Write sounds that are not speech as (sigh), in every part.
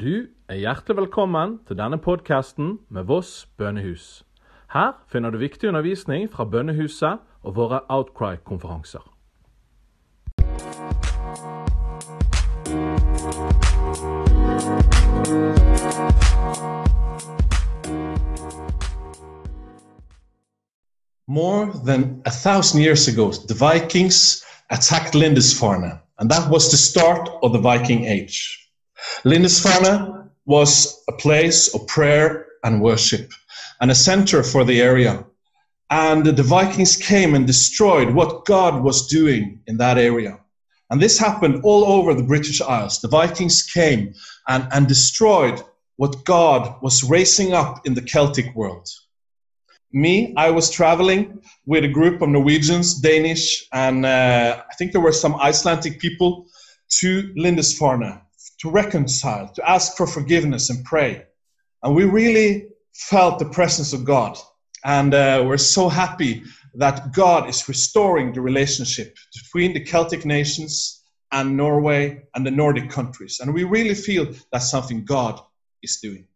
Du er hjertelig velkommen til denne podkasten med Voss bønnehus. Her finner du viktig undervisning fra bønnehuset og våre Outcry-konferanser. More than a thousand years ago, the Vikings attacked Lindisfarne, and that was the start of the Viking Age. Lindisfarne was a place of prayer and worship and a center for the area. And the Vikings came and destroyed what God was doing in that area. And this happened all over the British Isles. The Vikings came and, and destroyed what God was raising up in the Celtic world. Me, I was traveling with a group of Norwegians, Danish, and uh, I think there were some Icelandic people to Lindisfarne to reconcile, to ask for forgiveness and pray. And we really felt the presence of God. And uh, we're so happy that God is restoring the relationship between the Celtic nations and Norway and the Nordic countries. And we really feel that's something God is doing.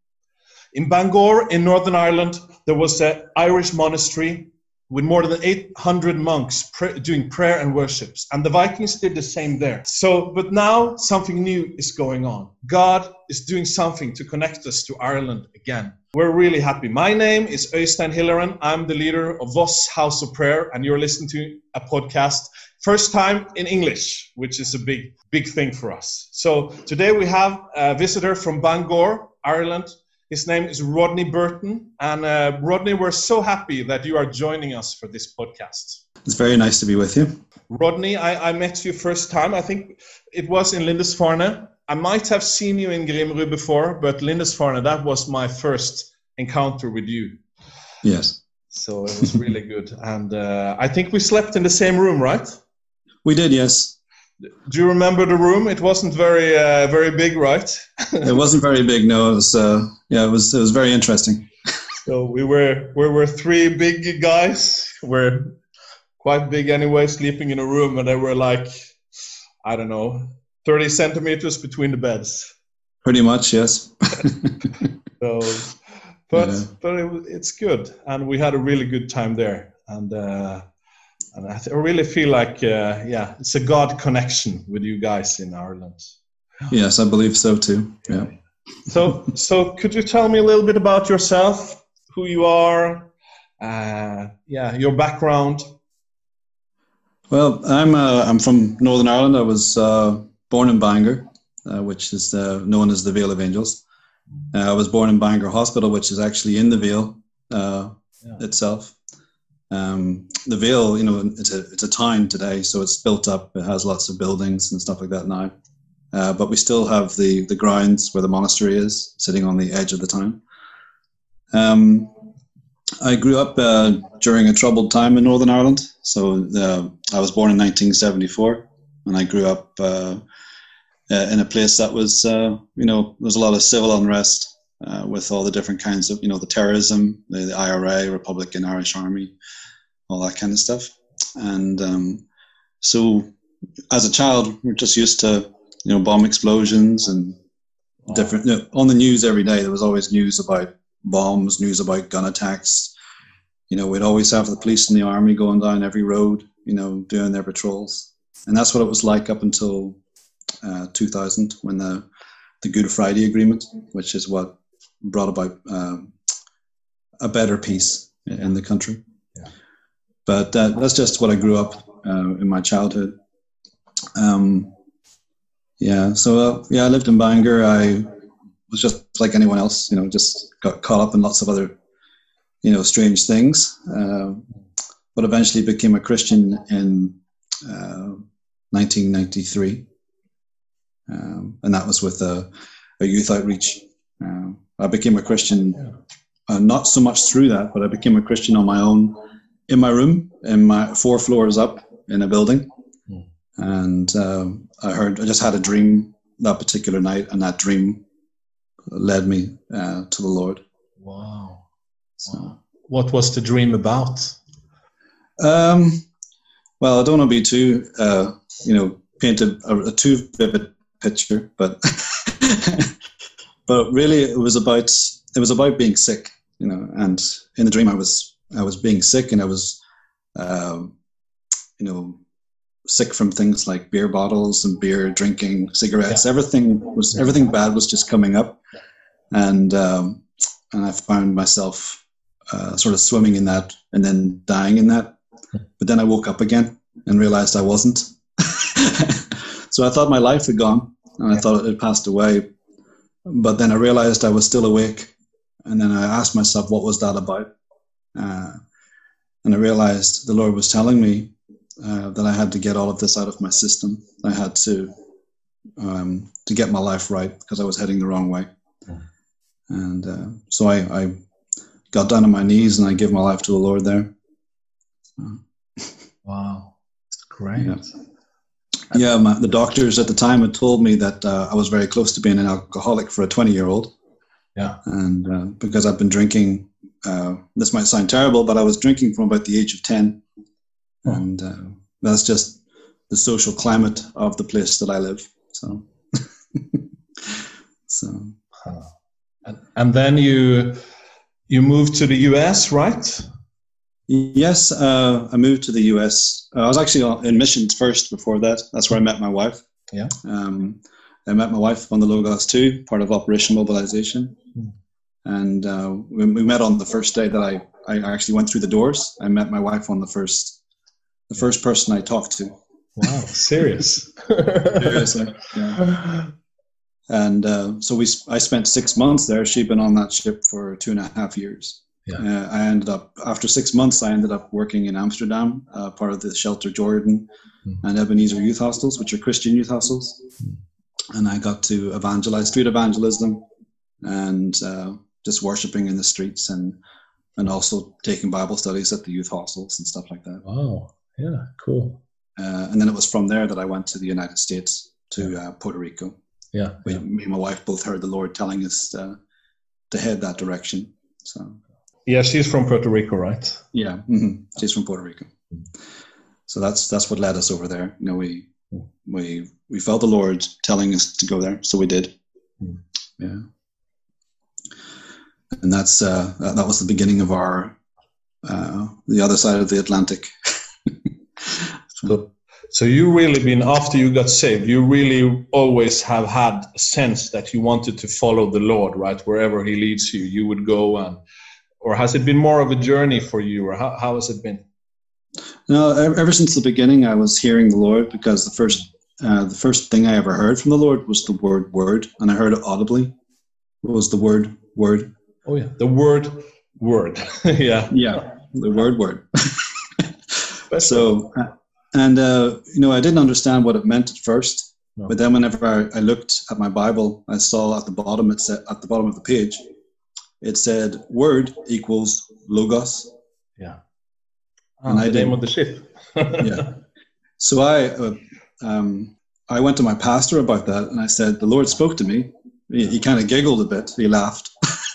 In Bangor, in Northern Ireland, there was an Irish monastery with more than 800 monks pray, doing prayer and worships. And the Vikings did the same there. So, but now something new is going on. God is doing something to connect us to Ireland again. We're really happy. My name is Øystein Hilleren. I'm the leader of Voss House of Prayer, and you're listening to a podcast, first time in English, which is a big, big thing for us. So today we have a visitor from Bangor, Ireland, his name is Rodney Burton. And uh, Rodney, we're so happy that you are joining us for this podcast. It's very nice to be with you. Rodney, I, I met you first time. I think it was in Lindisfarne. I might have seen you in Grimru before, but Lindisfarne, that was my first encounter with you. Yes. So it was really (laughs) good. And uh, I think we slept in the same room, right? We did, yes. Do you remember the room? It wasn't very uh, very big, right? (laughs) it wasn't very big. No, it was. Uh, yeah, it was. It was very interesting. (laughs) so we were we were three big guys. We're quite big anyway, sleeping in a room, and there were like I don't know, thirty centimeters between the beds. Pretty much, yes. (laughs) so, but yeah. but it, it's good, and we had a really good time there, and. Uh, and I, th- I really feel like uh, yeah it's a god connection with you guys in ireland. Yes i believe so too yeah. So so could you tell me a little bit about yourself who you are uh, yeah your background? Well i'm uh, i'm from northern ireland. I was uh, born in bangor uh, which is uh, known as the vale of angels. I was born in bangor hospital which is actually in the vale yeah. itself um, the Vale, you know, it's a it's a town today, so it's built up. It has lots of buildings and stuff like that now. Uh, but we still have the the grounds where the monastery is, sitting on the edge of the town. Um, I grew up uh, during a troubled time in Northern Ireland. So uh, I was born in 1974, and I grew up uh, uh, in a place that was, uh, you know, there was a lot of civil unrest with all the different kinds of, you know, the terrorism, the, the IRA, Republican Irish Army, all that kind of stuff. And um, so, as a child, we're just used to you know bomb explosions and wow. different. You know, on the news every day, there was always news about bombs, news about gun attacks. You know, we'd always have the police and the army going down every road, you know, doing their patrols, and that's what it was like up until uh, 2000 when the the Good Friday Agreement, which is what brought about um, a better peace in the country. But that, that's just what I grew up uh, in my childhood. Um, yeah, so uh, yeah, I lived in Bangor. I was just like anyone else, you know, just got caught up in lots of other, you know, strange things. Uh, but eventually became a Christian in 1993, uh, um, and that was with a, a youth outreach. Uh, I became a Christian, uh, not so much through that, but I became a Christian on my own in my room, in my four floors up in a building, mm. and um, I heard I just had a dream that particular night, and that dream led me uh, to the Lord. Wow. So, wow. What was the dream about? Um, well, I don't want to be too, uh, you know, paint a, a, too vivid picture, but (laughs) but really, it was about it was about being sick, you know. And in the dream, I was I was being sick, and I was, um, you know, sick from things like beer bottles and beer drinking, cigarettes. Yeah. Everything was everything bad was just coming up, and um, and I found myself uh, sort of swimming in that and then dying in that. But then I woke up again and realized I wasn't. (laughs) so I thought my life had gone, and I thought it had passed away. But then I realized I was still awake, and then I asked myself, what was that about? Uh, and I realized the Lord was telling me uh, that I had to get all of this out of my system. I had to um, to get my life right because I was heading the wrong way. Mm. And uh, so I, I, got down on my knees and I gave my life to the Lord there. (laughs) wow, that's great. Yeah, yeah my, the doctors at the time had told me that uh, I was very close to being an alcoholic for a 20 year old. Yeah. And uh, because I've been drinking, uh, this might sound terrible, but I was drinking from about the age of 10 and uh, that's just the social climate of the place that I live. So, (laughs) so, and, and then you you moved to the US, right? Yes, uh, I moved to the US. Uh, I was actually in missions first. Before that, that's where I met my wife. Yeah. Um, I met my wife on the Logos 2, part of Operation Mobilization. Mm. And uh, we, we, met on the first day that I, I actually went through the doors. I met my wife on the first the first person I talked to. Wow, serious. (laughs) Seriously, yeah. And uh, so we, I spent six months there. She'd been on that ship for two and a half years. Yeah. Uh, I ended up after six months. I ended up working in Amsterdam, uh, part of the Shelter Jordan mm. and Ebenezer youth hostels, which are Christian youth hostels. Mm. And I got to evangelize, street evangelism, and uh, just worshiping in the streets, and and also taking Bible studies at the youth hostels and stuff like that. Wow. Yeah, cool. Uh, and then it was from there that I went to the United States to uh, Puerto Rico. Yeah, we, yeah, me and my wife both heard the Lord telling us uh, to head that direction. So. Yeah, she's from Puerto Rico, right? Yeah, mm-hmm. she's from Puerto Rico. So that's that's what led us over there. You know, we we we felt the Lord telling us to go there, so we did. Mm. Yeah, and that's uh, that was the beginning of our uh, the other side of the Atlantic. (laughs) so, so you really been after you got saved. You really always have had a sense that you wanted to follow the Lord, right? Wherever He leads you, you would go. And or has it been more of a journey for you, or how, how has it been? No, ever since the beginning, I was hearing the Lord because the first uh, the first thing I ever heard from the Lord was the word "word," and I heard it audibly. What was the word "word"? Oh yeah, the word "word." (laughs) yeah, yeah, the word "word." (laughs) so, and uh, you know, I didn't understand what it meant at first. No. But then, whenever I, I, looked at my Bible, I saw at the bottom it said at the bottom of the page, it said "word equals logos." Yeah, and ah, the I name of the ship. (laughs) yeah. So I, uh, um, I went to my pastor about that, and I said, "The Lord spoke to me." He, he kind of giggled a bit. He laughed.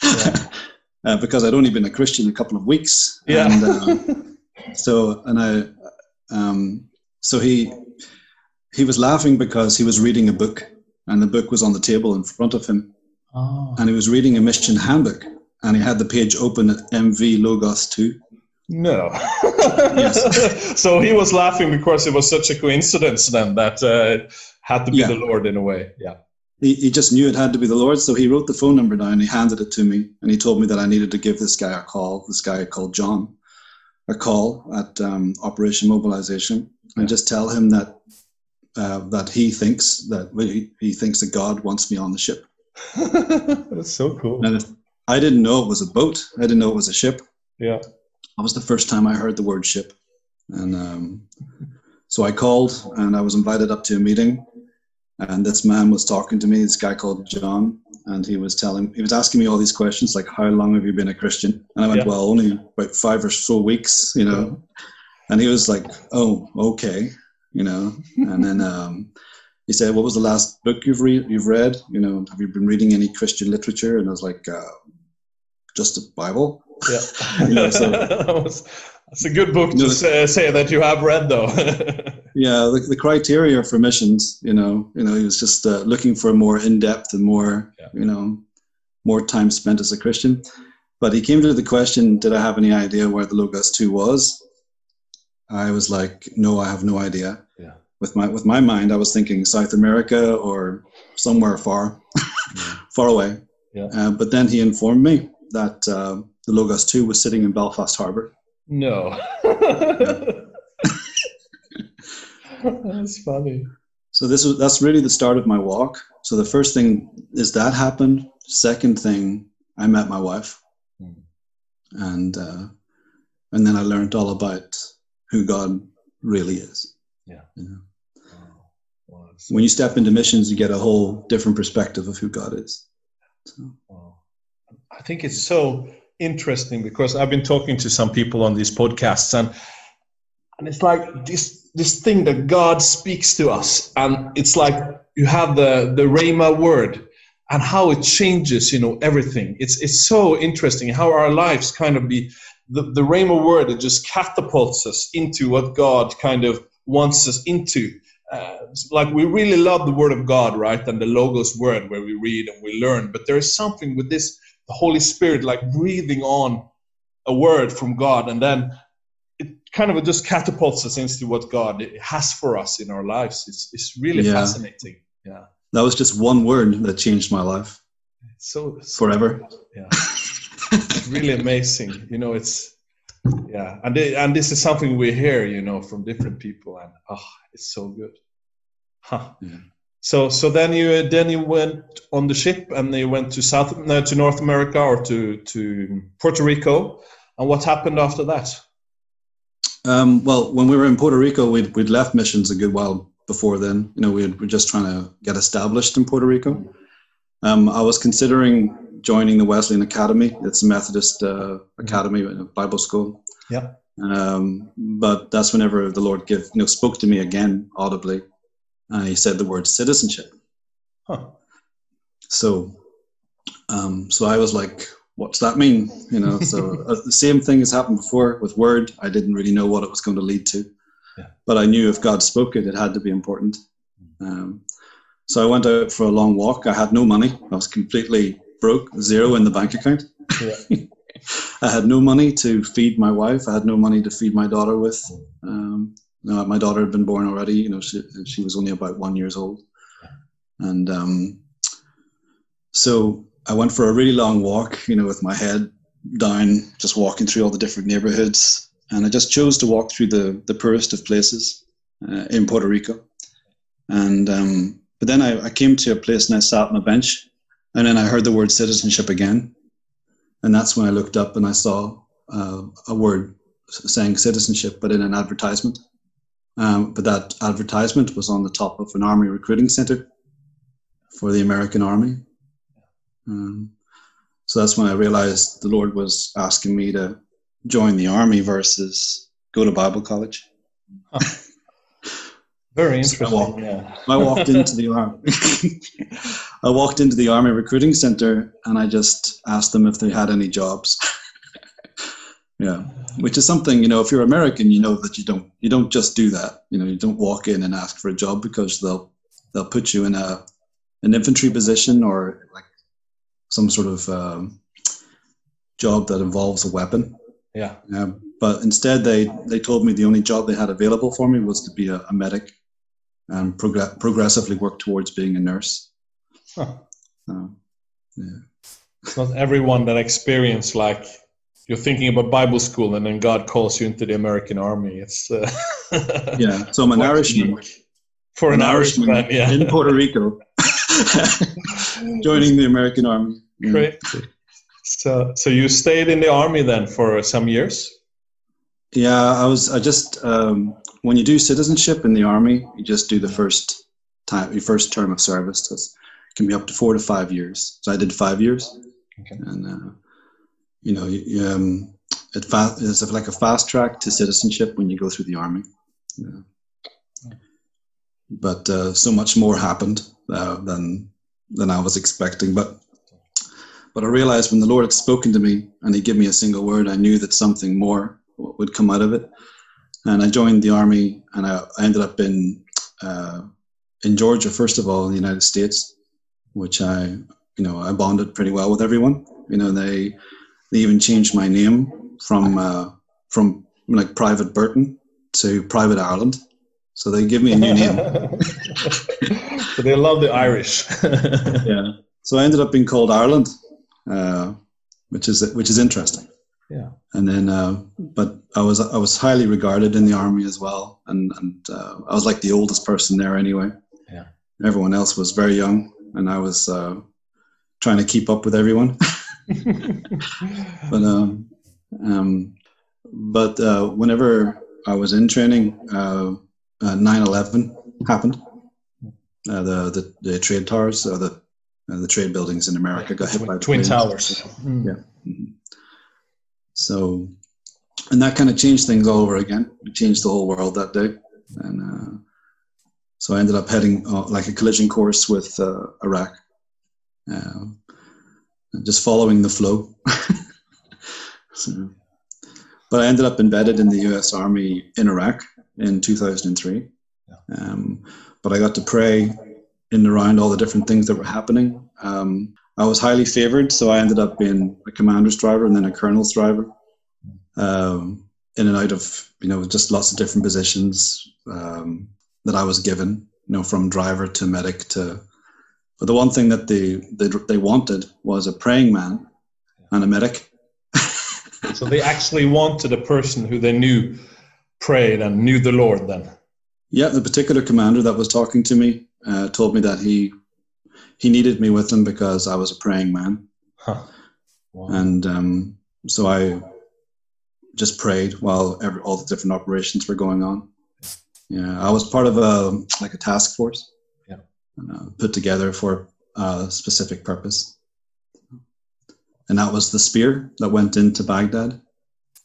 Yeah. (laughs) uh, because I'd only been a Christian a couple of weeks. Yeah. And, uh, so and I, um, so he he was laughing because he was reading a book, and the book was on the table in front of him, oh. and he was reading a mission handbook, and he had the page open at MV Logos two. No. yes. (laughs) so he was laughing because it was such a coincidence then that uh, had to be yeah. the Lord in a way. Yeah. He, he just knew it had to be the Lord, so he wrote the phone number down. He handed it to me, and he told me that I needed to give this guy a call. This guy called John, a call at um, Operation Mobilization and just tell him that uh, that he thinks that he, he thinks that God wants me on the ship. (laughs) That's so cool. And I didn't know it was a boat. I didn't know it was a ship. Yeah, that was the first time I heard the word ship, and um, so I called and I was invited up to a meeting. And this man was talking to me, this guy called John, and he was telling he was asking me all these questions like how long have you been a christian? And i went yeah. well only about five or so weeks you know? And he was like oh okay you know? And then (laughs) um, he said what was the last book you've read you've read? You know have you been reading any christian literature? And i was like uh, just the bible yeah (laughs) you know, so, that's a good book to know, say, say, that you have read though (laughs) yeah the, the, criteria for missions you know you know he was just uh, looking for more in-depth and more yeah. you know more time spent as a Christian. But he came to the question, did I have any idea where the Logos 2 was? I was like, no, I have no idea. Yeah. With my with my mind, I was thinking South America or somewhere far, (laughs) far away. Yeah. Uh, but then he informed me that uh, the Logos 2 was sitting in Belfast Harbour. No. (laughs) That's funny. So this was that's really the start of my walk. So the first thing is that happened. Second thing, I met my wife, Mm. and uh, and then I learned all about who God really is. Yeah. You know? Wow. Wow, When you step into missions, you get a whole different perspective of who God is. So, Wow. I think it's so interesting because I've been talking to some people on these podcasts and and it's like this this thing that God speaks to us and it's like you have the the Rhema word and how it changes you know everything it's it's so interesting how our lives kind of be the, the Rhema word it just catapults us into what God kind of wants us into uh, like we really love the word of God, right? And the logos word where we read and we learn. But there is something with this, the Holy Spirit, like breathing on a word from God, and then it kind of just catapults us into what God has for us in our lives. It's it's really Yeah. fascinating. Yeah, that was just one word that changed my life it's so, so forever. Yeah, it's really amazing. You know, it's yeah, and they, and this is something we hear, you know, from different people, and oh, it's so good. Huh. Yeah. So so then you then you went on the ship and you went to South no, to North America or to to Puerto Rico, and what happened after that? Um, well, when we were in Puerto Rico, we'd, we'd left missions a good while before then. You know, we were just trying to get established in Puerto Rico. Um, I was considering joining the Wesleyan Academy. It's a Methodist uh, academy, a Bible school. Yeah. Um, but that's whenever the Lord give, you know, spoke to me again audibly. Uh, he said the word citizenship. Huh. So, um, so I was like, "What's that mean?" You know. So (laughs) uh, the same thing has happened before with Word. I didn't really know what it was going to lead to, Yeah. but I knew if God spoke it, it had to be important. Um, so I went out for a long walk. I had no money. I was completely broke, zero in the bank account. Yeah. (laughs) I had no money to feed my wife. I had no money to feed my daughter with. Um, no, my daughter had been born already. You know, she, she was only about one years old, and um, so I went for a really long walk. You know, with my head down, just walking through all the different neighborhoods, and I just chose to walk through the the poorest of places uh, in Puerto Rico. And um, but then I, I came to a place and I sat on a bench, and then I heard the word citizenship again, and that's when I looked up and I saw uh, a word saying citizenship, but in an advertisement. Um, but that advertisement was on the top of an army recruiting center for the American Army. Um, so that's when I realized the Lord was asking me to join the army versus go to Bible college. (laughs) Very So I interesting. walked- Yeah. I walked into the army. (laughs) I walked into the army recruiting center and I just asked them if they had any jobs. Yeah, which is something you know. If you're American, you know that you don't you don't just do that. You know, you don't walk in and ask for a job because they'll they'll put you in a an infantry position or like some sort of um, job that involves a weapon. Yeah. Um, but instead, they, they told me the only job they had available for me was to be a, a medic and progr- progressively work towards being a nurse. Huh. So, yeah. It's not everyone that experience like you're thinking about Bible school and then God calls you into the American army. It's uh, (laughs) yeah. So I'm an Irishman. For an, Irishman, yeah. in Puerto Rico, (laughs) joining the American Army. Great. So, so you stayed in the army then for some years? Yeah, I was. I just um, when you do citizenship in the army, you just do the first time, your first term of service. That's can be up to four to five years. So I did five years, Okay. and uh, you know, um, it it's like a fast track to citizenship when you go through the army. Yeah. But uh, so much more happened uh, than than I was expecting. But but I realized when the Lord had spoken to me and He gave me a single word, I knew that something more would come out of it. And I joined the army, and I, I ended up in uh, in Georgia first of all in the United States, which I you know, I bonded pretty well with everyone. You know, they they even changed my name from uh, from like Private Burton to Private Ireland. So they give me a new name. (laughs) so they love the Irish. (laughs) yeah. So I ended up being called Ireland, uh, which is which is interesting. Yeah. And then, uh, but I was I was highly regarded in the army as well, and and uh, I was like the oldest person there anyway. Yeah. Everyone else was very young, and I was uh, trying to keep up with everyone. (laughs) (laughs) but um, um, but uh, whenever I was in training, uh, 9/11 happened. Uh, the, the the trade towers, or the uh, the trade buildings in America got hit by twin planes. towers. Yeah. Mhm. So, and that kind of changed things all over again. It changed the whole world that day, and uh, so I ended up heading uh, like a collision course with uh, Iraq, um, and just following the flow. (laughs) so, but I ended up embedded in the U.S. Army in Iraq in 2003. Um, but I got to pray in and around all the different things that were happening. Um, I was highly favored, so I ended up being a commander's driver and then a colonel's driver, um, in and out of you know just lots of different positions um, that I was given. You know, from driver to medic to. But the one thing that they they, they wanted was a praying man and a medic. (laughs) So they actually wanted a person who they knew prayed and knew the Lord then. Yeah, the particular commander that was talking to me uh, told me that he he needed me with him because I was a praying man, Huh. Wow. and um, so I just prayed while every, all the different operations were going on. Yeah, I was part of a like a task force. Uh, put together for a specific purpose, and that was the spear that went into Baghdad.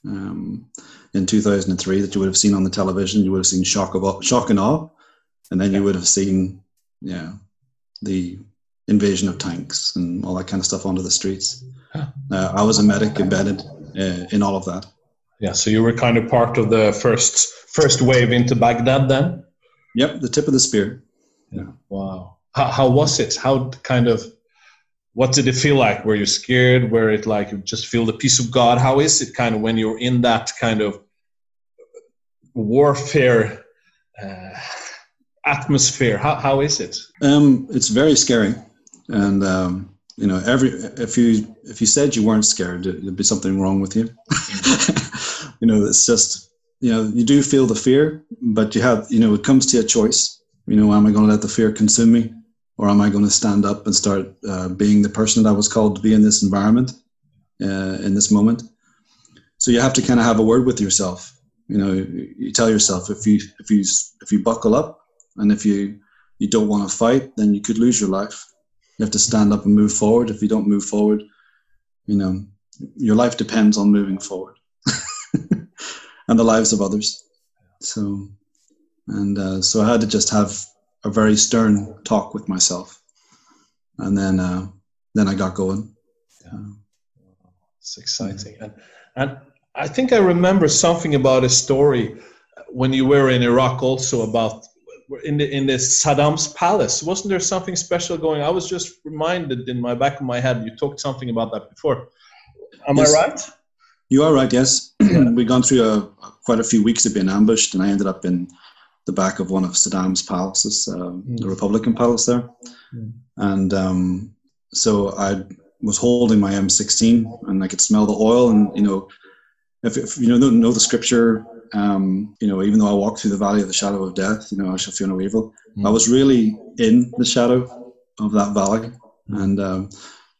Um, in 2003, that you would have seen on the television, you would have seen shock of shock and awe, and then you would have seen, yeah, the invasion of tanks and all that kind of stuff onto the streets. Huh. Uh, I was a medic embedded uh, in all of that. Yeah, so you were kind of part of the first first wave into Baghdad then. Yep, the tip of the spear. Wow. How, how was it? How kind of what did it feel like? Were you scared? Were it like you just feel the peace of God? How is it kind of when you're in that kind of warfare uh, atmosphere? How, how is it? Um, it's very scary, and um, you know, every if you if you said you weren't scared, there'd be something wrong with you. (laughs) you know, it's just you know you do feel the fear, but you have you know it comes to a choice. You know, am I going to let the fear consume me, or am I going to stand up and start uh, being the person that I was called to be in this environment, uh, in this moment? So you have to kind of have a word with yourself. You know, you tell yourself if you if you if you buckle up and if you you don't want to fight, then you could lose your life. You have to stand up and move forward. If you don't move forward, you know, your life depends on moving forward (laughs) and the lives of others. So, and uh, so I had to just have a very stern talk with myself, and then uh, then I got going. It's exciting. And, and I think I remember something about a story when you were in Iraq also about in the in the Saddam's palace. Wasn't there something special going? I was just reminded in my back of my head. You talked something about that before. Am Yes. I right? You are right. Yes, (clears throat) we'd gone through a, quite a few weeks of being ambushed, and I ended up in the back of one of Saddam's palaces, uh, the Republican palace there. Mm. And um, so I was holding my M16, and I could smell the oil. And you know, if, if you know know, know the scripture, um, you know, even though I walk through the valley of the shadow of death, you know, I shall fear no evil. Mm. I was really in the shadow of that valley, and um,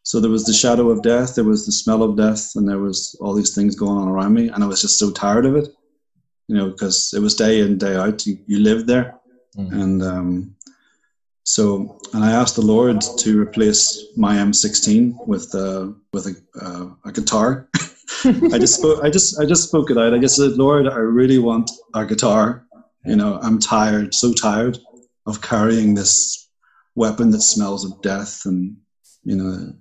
so there was the shadow of death, there was the smell of death, and there was all these things going on around me, and I was just so tired of it, you know, because it was day in day out. You, you lived there, Mm. and um, so and I asked the Lord to replace my M16 with uh, with a, uh, a guitar. (laughs) I just spoke. I just I just spoke it out. I just said, Lord, I really want a guitar. You know, I'm tired, so tired of carrying this weapon that smells of death, and you know,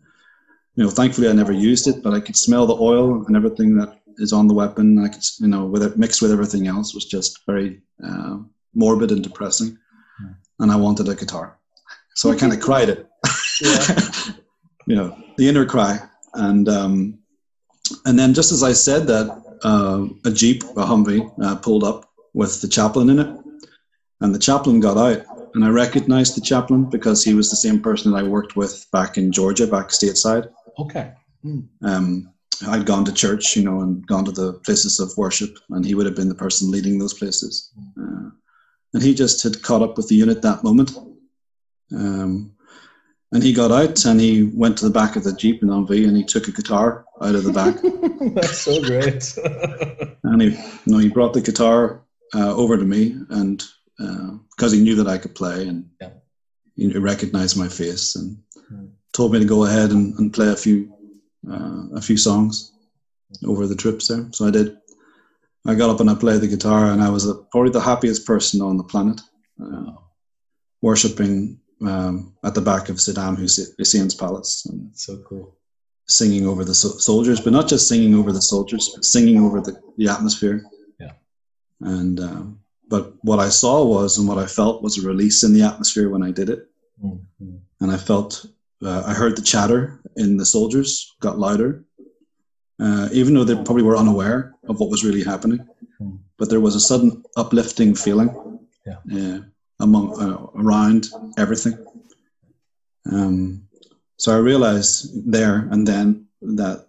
you know. Thankfully, I never used it, but I could smell the oil and everything that is on the weapon. I could, you know, with it mixed with everything else, was just very uh, morbid and depressing. And I wanted a guitar, (laughs) so I kind of (laughs) cried it. (laughs) you know, the inner cry. And um, and then just as I said that, uh, a jeep, a Humvee, uh, pulled up with the chaplain in it, and the chaplain got out, and I recognized the chaplain because he was the same person that I worked with back in Georgia, back stateside. Okay. Um, I'd gone to church, you know, and gone to the places of worship, and he would have been the person leading those places. Uh, and he just had caught up with the unit that moment. Um, and he got out and he went to the back of the Jeep and Humvee and he took a guitar out of the back. (laughs) That's so great. (laughs) and he, you know, he brought the guitar uh, over to me and because uh, he knew that I could play and Yeah. he recognized my face and Hmm. told me to go ahead and, and play a few uh, a few songs over the trips there. So I did. I got up and I played the guitar and I was probably the happiest person on the planet, uh, worshiping um, at the back of Saddam Hussein's palace and so cool. singing over the so- soldiers, but not just singing over the soldiers, but singing over the, the atmosphere. Yeah. And um, but what I saw was and what I felt was a release in the atmosphere when I did it, Mhm. and I felt uh, I heard the chatter in the soldiers got louder, uh, even though they probably were unaware of what was really happening. Hmm. But there was a sudden uplifting feeling Yeah. uh, among uh, around everything. Um, so I realized there and then that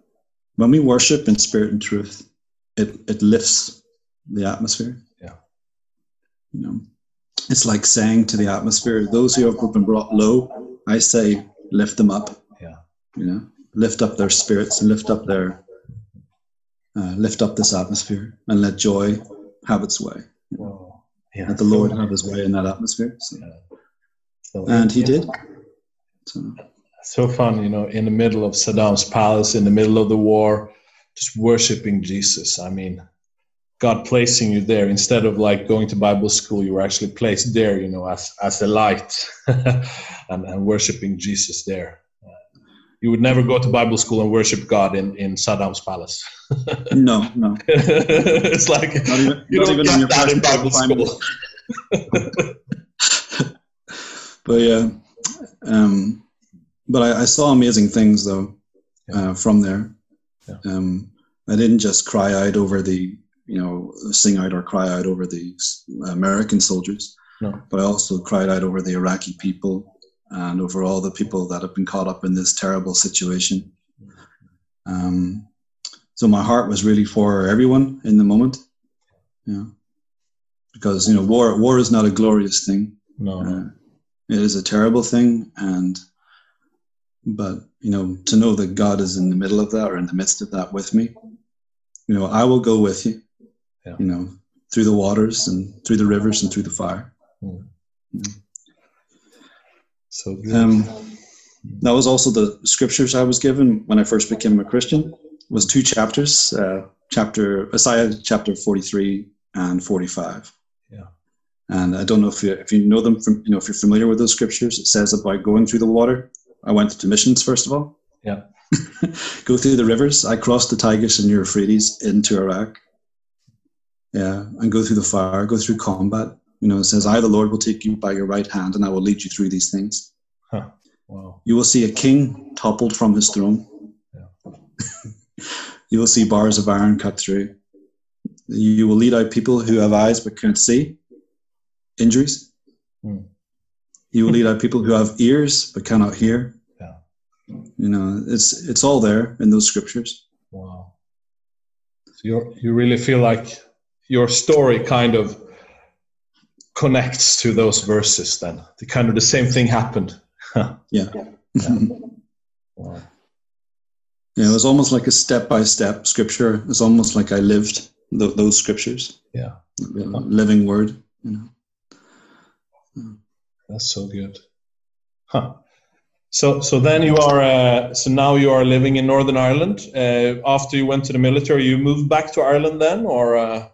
when we worship in spirit and truth, it, it lifts the atmosphere. Yeah. You know, it's like saying to the atmosphere, those who have been brought low, I say, lift them up. Yeah. You know, lift up their spirits and lift up their, uh, lift up this atmosphere and let joy have its way. Yeah. Let the Lord have his way in that atmosphere. So- So- and he did. So, so fun, you know, in the middle of Saddam's palace, in the middle of the war, just worshiping Jesus. I mean, God placing you there instead of like going to Bible school, you were actually placed there, you know, as as a light (laughs) and, and worshiping Jesus there. Uh, you would never go to Bible school and worship God in, in Saddam's palace. (laughs) no, no. it's like Not even, you not don't even get that in Bible Bible school. (laughs) but yeah, um, but I, I saw amazing things though uh, from there. Yeah. Um, I didn't just cry out over the, you know, sing out or cry out over the American soldiers, No. but I also cried out over the Iraqi people and over all the people that have been caught up in this terrible situation. Um, so my heart was really for everyone in the moment. Yeah, because you know, war war is not a glorious thing. No, no. Uh, it is a terrible thing, and but you know to know that God is in the middle of that or in the midst of that with me, you know, I will go with you. Yeah. You know, through the waters and through the rivers and through the fire. So good. Um, that was also the scriptures I was given when I first became a Christian. Was two chapters, uh, chapter Isaiah chapter forty three and forty five. Yeah. And I don't know if you if you know them from you know if you're familiar with those scriptures. It says about going through the water. I went to missions first of all. Yeah. (laughs) Go through the rivers. I crossed the Tigris and Euphrates into Iraq. Yeah, and go through the fire. Go through combat. You know, it says, "I, the Lord, will take you by your right hand, and I will lead you through these things." wow. You will see a king toppled from his throne. Yeah. (laughs) you will see bars of iron cut through. You will lead out people who have eyes but can't see. Injuries. Hmm. You will lead out people who have ears but cannot hear. Yeah. You know, it's it's all there in those scriptures. Wow. So you you really feel like your story kind of connects to those verses then. The kind of the same thing happened. (laughs) Yeah. Yeah. yeah, it was almost like a step by step scripture. It's almost like I lived th- those scriptures. Yeah. The living word. You know. That's so good. Huh. So so then you are uh, so now you are living in Northern Ireland. Uh, after you went to the military, you moved back to Ireland then, or uh,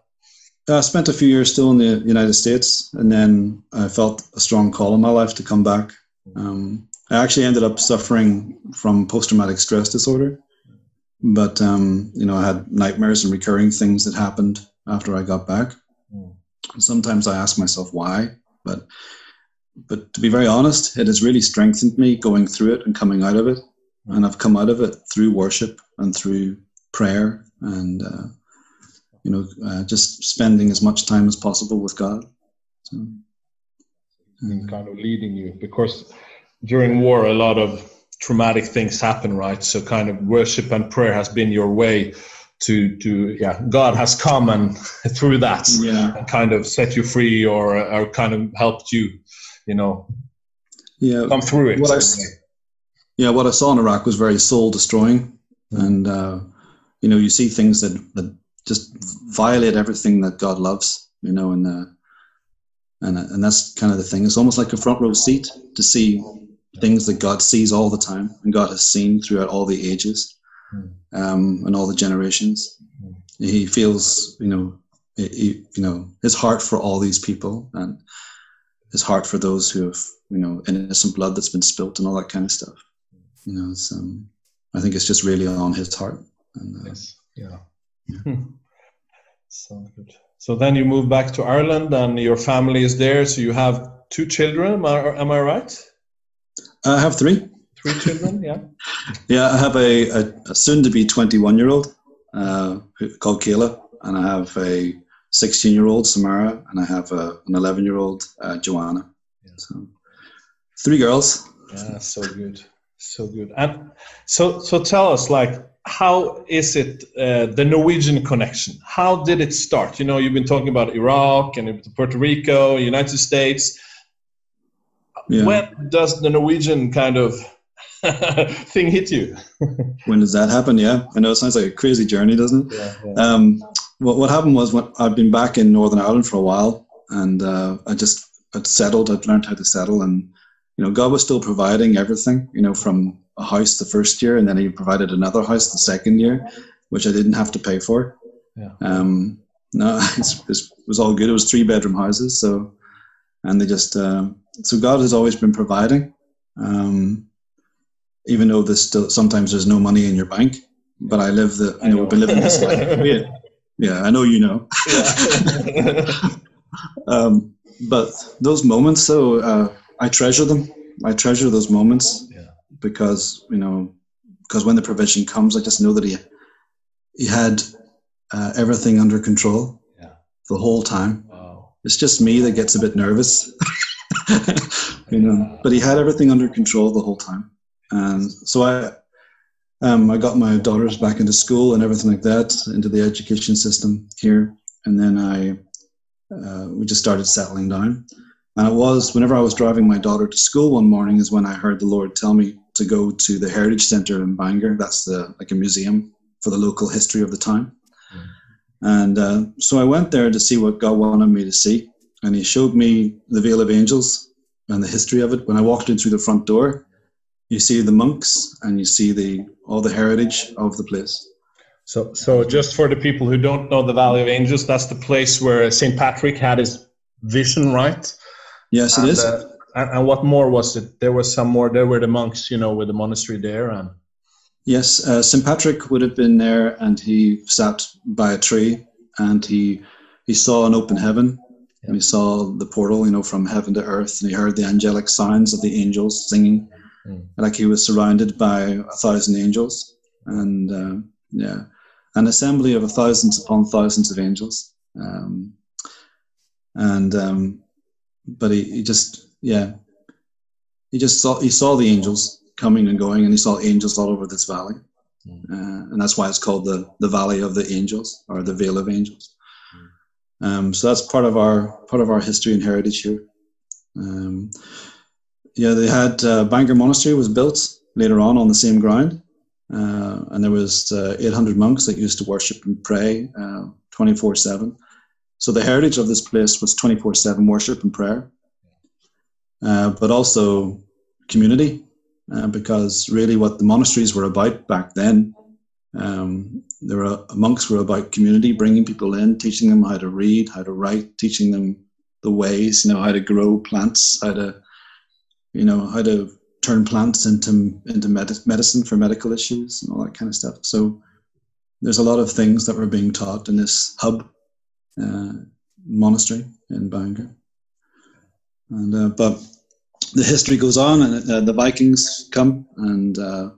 I spent a few years still in the United States, and then I felt a strong call in my life to come back. Um, I actually ended up suffering from post-traumatic stress disorder, but um, you know I had nightmares and recurring things that happened after I got back. Mm. Sometimes I ask myself why, but but to be very honest, it has really strengthened me going through it and coming out of it. and I've come out of it through worship and through prayer and uh, you know uh, just spending as much time as possible with God. So, and kind of leading you because during war a lot of traumatic things happen, right? So kind of worship and prayer has been your way to to yeah God has come and (laughs) through that yeah. and kind of set you free or or kind of helped you, you know, yeah come through it. What I, yeah, what I saw in Iraq was very soul destroying, and uh, you know you see things that that just violate everything that God loves, you know, and uh, and and that's kind of the thing. It's almost like a front row seat to see things that God sees all the time and God has seen throughout all the ages um, and all the generations. He feels, you know, he, you know, his heart for all these people and his heart for those who have, you know, innocent blood that's been spilt and all that kind of stuff. You know, it's, um, I think it's just really on his heart. And, uh, yes. Yeah. Sounds good. So then you move back to Ireland and your family is there. So you have two children. Am I, am I right? I have three. Three children, yeah. (laughs) yeah, I have a, a, a soon-to-be 21-year-old uh, called Kayla, and I have a 16-year-old Samara, and I have a, an 11-year-old uh, Joanna. Yeah. So, three girls. Yeah, so good, so good. And so, so tell us, like, how is it uh, the Norwegian connection? How did it start? You know, you've been talking about Iraq and Puerto Rico, United States yeah. when does the Norwegian kind of (laughs) thing hit you? (laughs) when does that happen? Yeah, I know it sounds like a crazy journey, doesn't it? Yeah, yeah. Um, what, what happened was when I'd been back in Northern Ireland for a while, and uh, I just had settled. I'd learned how to settle, and you know, God was still providing everything. You know, from a house the first year, and then He provided another house the second year, which I didn't have to pay for. Yeah. Um, no, (laughs) it's, it was all good. It was three bedroom houses, so and they just uh, so God has always been providing, um, even though there's still sometimes there's no money in your bank. But I live the you know, we've been living this life. (laughs) Yeah, yeah, I know you know. Yeah. (laughs) um, but those moments, though, uh, I treasure them. I treasure those moments yeah. because you know because when the provision comes, I just know that he he had uh, everything under control yeah. the whole time. Wow. It's just me that gets a bit nervous. (laughs) you know. But he had everything under control the whole time, and so I, um, I got my daughters back into school and everything like that, into the education system here, and then I, uh, we just started settling down. And it was whenever I was driving my daughter to school one morning is when I heard the Lord tell me to go to the Heritage Centre in Bangor. That's the like a museum for the local history of the time. Mm. And uh, so I went there to see what God wanted me to see and he showed me the Vale of Angels and the history of it. When I walked in through the front door, you see the monks and you see the all the heritage of the place. So, so just for the people who don't know the Valley of Angels, that's the place where Saint Patrick had his vision, right? Yes, and, it is. Uh, and, and, what more was it? There was some more. There were the monks, you know, with the monastery there, and yes, uh, Saint Patrick would have been there, and he sat by a tree, and he he saw an open heaven, and he saw the portal, you know, from heaven to earth, and he heard the angelic sounds of the angels singing, mm. like he was surrounded by a thousand angels, and uh, yeah, an assembly of thousands upon thousands of angels. Um, and um, but he, he just yeah, he just saw he saw the angels coming and going, and he saw angels all over this valley, mm. uh, and that's why it's called the the Valley of the Angels or the Vale of Angels. Um, so that's part of our part of our history and heritage here. Um, yeah, they had uh, Bangor Monastery was built later on on the same ground, uh, and there was uh, 800 monks that used to worship and pray uh, 24 seven. So the heritage of this place was 24 seven worship and prayer, uh, but also community, uh, because really what the monasteries were about back then um, there were monks were about community, bringing people in, teaching them how to read, how to write, teaching them the ways, you know, how to grow plants, how to, you know, how to turn plants into into med- medicine for medical issues and all that kind of stuff. So there's a lot of things that were being taught in this hub uh, monastery in Bangor. And uh, but the history goes on, and uh, the Vikings come and uh,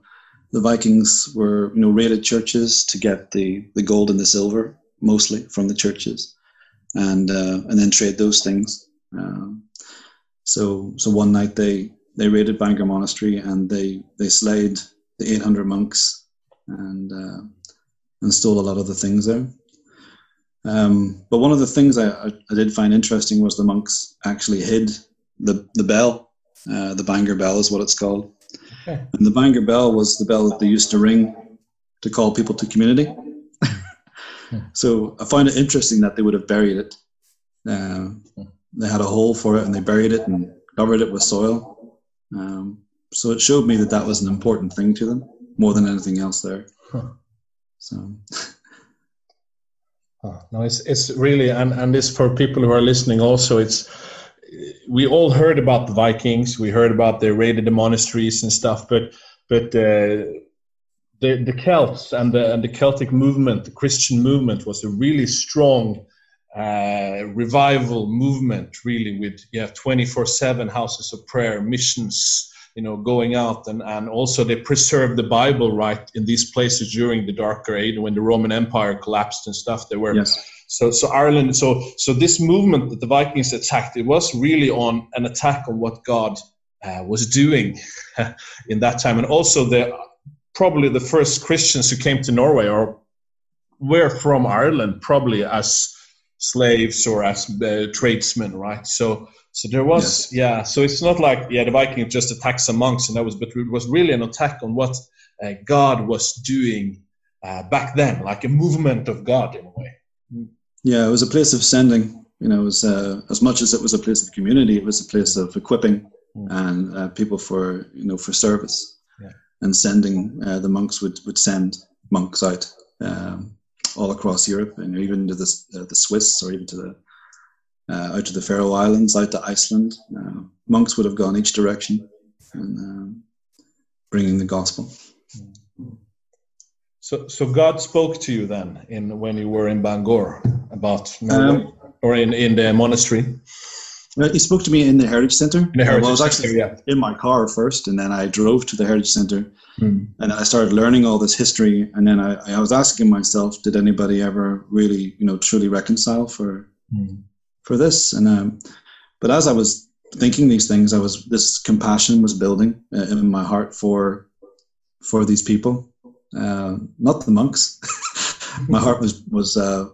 the Vikings were, you know, raided churches to get the, the gold and the silver, mostly from the churches, and uh, and then trade those things. Um, so so one night they they raided Bangor Monastery and they they slayed the 800 monks and uh, and stole a lot of the things there. Um, but one of the things I, I, did find interesting was the monks actually hid the the bell. Uh, the Bangor bell is what it's called. Okay. And the Bangor bell was the bell that they used to ring to call people to community. (laughs) so I find it interesting that they would have buried it. Uh, they had a hole for it and they buried it and covered it with soil. Um, so it showed me that that was an important thing to them more than anything else there. Huh. So. (laughs) Oh, no, it's it's really and and this for people who are listening also. It's we all heard about the Vikings. We heard about they raided the monasteries and stuff, but but uh, the the Celts and the and the Celtic movement, the Christian movement, was a really strong uh, revival movement. Really, with yeah, twenty four seven houses of prayer, missions. You know, going out and, and also they preserved the Bible right in these places during the Darker Age when the Roman Empire collapsed and stuff. They were yes so, so Ireland, so so this movement that the Vikings attacked, it was really on an attack on what God uh, was doing (laughs) in that time, and also the probably the first Christians who came to Norway or were from Ireland, probably as slaves or as uh, tradesmen, right? So, so there was, yes. yeah. So it's not like yeah, the Vikings just attacked some monks, and that was, but it was really an attack on what uh, God was doing uh, back then, like a movement of God in a way. Yeah, it was a place of sending. You know, it was uh, as much as it was a place of community, it was a place of equipping mm. and uh, people for you know for service. Yeah. And sending uh, the monks would would send monks out um, all across Europe, and even to the uh, the Swiss or even to the uh, out to the Faroe Islands, out to Iceland. Uh, monks would have gone each direction and um, bringing the gospel. So, so God spoke to you then in when you were in Bangor about Norway, um, or in, in the monastery. He spoke to me in the Heritage Center. In the Heritage well, I was actually Center, yeah. in my car first, and then I drove to the Heritage Center, mm. and I started learning all this history. And then I, I was asking myself, did anybody ever really, you know, truly reconcile for mm. For this? And um, but as I was thinking these things, I was this compassion was building uh, in my heart for for these people uh, not the monks. (laughs) My heart was was uh,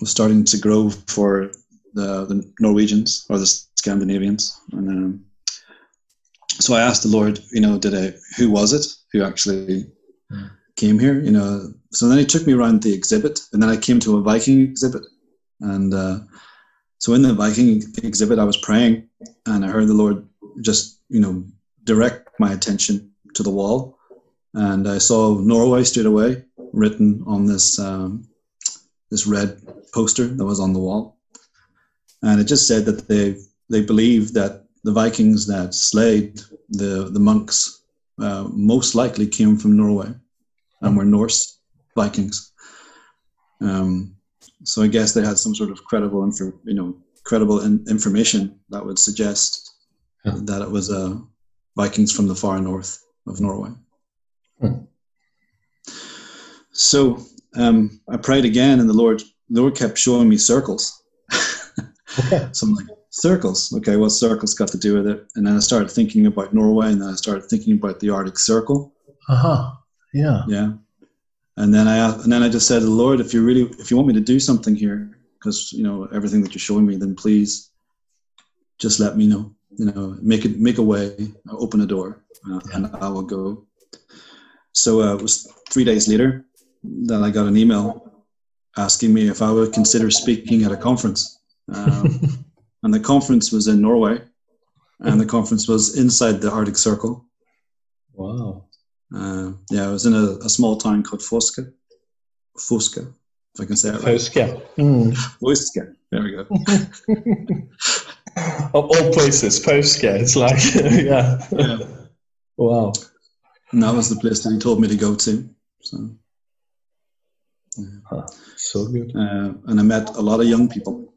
was starting to grow for the, the Norwegians or the Scandinavians, and um, so I asked the Lord, you know, did I who was it who actually came here? You know, so then he took me around the exhibit, and then I came to a Viking exhibit, and uh, so in the Viking exhibit, I was praying, and I heard the Lord just you know direct my attention to the wall and I saw Norway straight away written on this um, this red poster that was on the wall, and it just said that they they believe that the Vikings that slayed the the monks uh, most likely came from Norway and were Norse Vikings. Um, so I guess they had some sort of credible, info, you know, credible in, information that would suggest yeah. that it was uh, Vikings from the far north of Norway. So um, I prayed again, and the Lord, the Lord kept showing me circles. (laughs) so I'm like, circles. Okay, what circles got to do with it? And then I started thinking about Norway, and then I started thinking about the Arctic Circle. Uh huh. Yeah. Yeah. And then I and then I just said, Lord, if you really if you want me to do something here, because you know everything that you're showing me, then please just let me know. You know, make it make a way, open a door, uh, yeah. and I will go. So uh, it was three days later that I got an email asking me if I would consider speaking at a conference. Um, (laughs) and the conference was in Norway, and the conference was inside the Arctic Circle. Wow. Uh, yeah, I was in a, a, small town called Fauske. Fauske, if I can say it right. Fauske. Mm. Fauske. There we go. (laughs) of all places, Fauske. It's like, (laughs) yeah. yeah. Wow. And that was the place that he told me to go to. So, yeah. huh. so good. Uh, and I met a lot of young people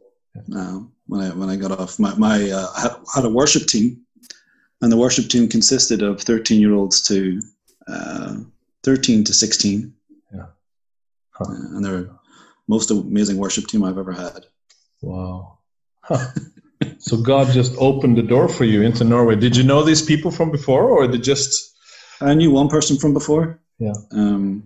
uh, when I when I got off. My, my uh, I had a worship team, and the worship team consisted of 13 year olds to uh, 13 to 16. Yeah. Huh. Uh, and they're most amazing worship team I've ever had. Wow. (laughs) so God just opened the door for you into Norway. Did you know these people from before, or did just? I knew one person from before. Yeah.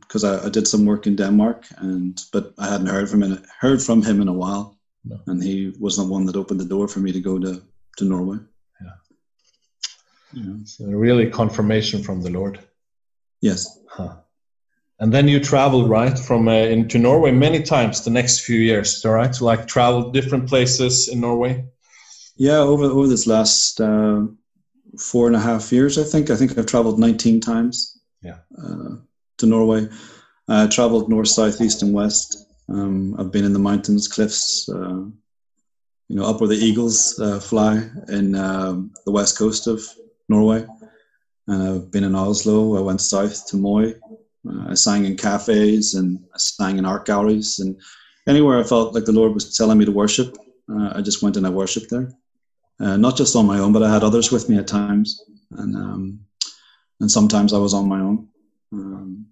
Because um, I, I, did some work in Denmark, and but I hadn't heard from him heard from him in a while, no. and he was the one that opened the door for me to go to to Norway. Yeah. yeah. So really confirmation from the Lord. Yes. Huh. And then you traveled right from uh, into Norway many times the next few years, all right? To like travel different places in Norway. Yeah, over over this last uh, four and a half years, I think. I think I've traveled 19 times. Yeah. Uh, to Norway, I traveled north, south, east, and west. Um, I've been in the mountains, cliffs, uh, you know, up where the eagles uh, fly in um, the west coast of Norway. And I've been in Oslo. I went south to Moi uh, I sang in cafes and I sang in art galleries and anywhere I felt like the Lord was telling me to worship, uh, I just went and I worshipped there. Uh, not just on my own, but I had others with me at times, and um, and sometimes I was on my own. Um,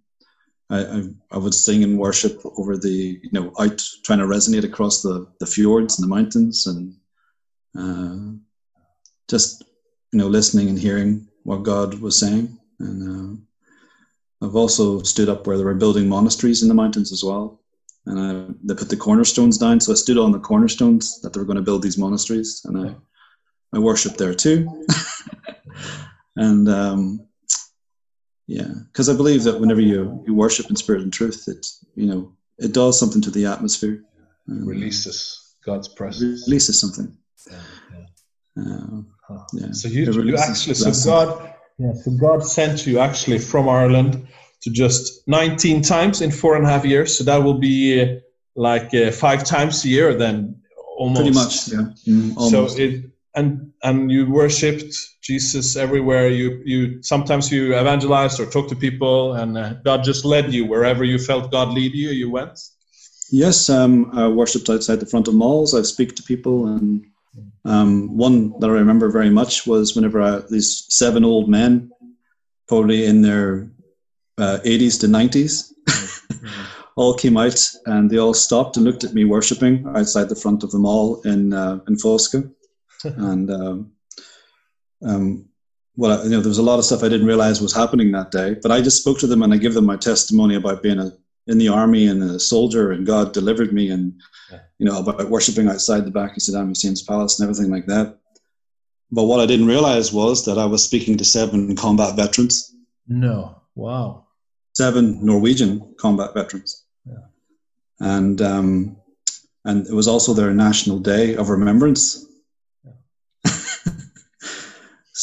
I, I, I would sing and worship over the you know out trying to resonate across the the fjords and the mountains and uh, just you know listening and hearing what God was saying and uh, I've also stood up where they were building monasteries in the mountains as well. And I, they put the cornerstones down. So I stood on the cornerstones that they were going to build these monasteries. And I, I worshiped there too. (laughs) and um, yeah, because I believe that whenever you, you worship in spirit and truth, it, you know, it does something to the atmosphere. Um, releases God's presence. Releases something. Yeah. yeah. Uh. Yeah. So you, you actually, so God, yeah, so God sent you actually from Ireland to just 19 times in four and a half years. So that will be uh, like uh, five times a year then, almost. Pretty much, yeah. Mm, so it and and you worshipped Jesus everywhere. You you sometimes you evangelized or talked to people, and uh, God just led you wherever you felt God lead you. You went. Yes, um, I worshipped outside the front of malls. I speak to people and um, one that I remember very much was whenever I, these seven old men, probably in their uh, 80s to 90s, (laughs) all came out and they all stopped and looked at me worshipping outside the front of the mall in uh, in Fauske. (laughs) and um, um, well, you know, there was a lot of stuff I didn't realize was happening that day. But I just spoke to them and I give them my testimony about being a, in the army and a soldier, and God delivered me, and you know, about worshiping outside the back of Saddam Hussein's palace and everything like that. But what I didn't realize was that I was speaking to seven combat veterans. No, wow. Seven Norwegian combat veterans. Yeah. And um, and it was also their national day of remembrance.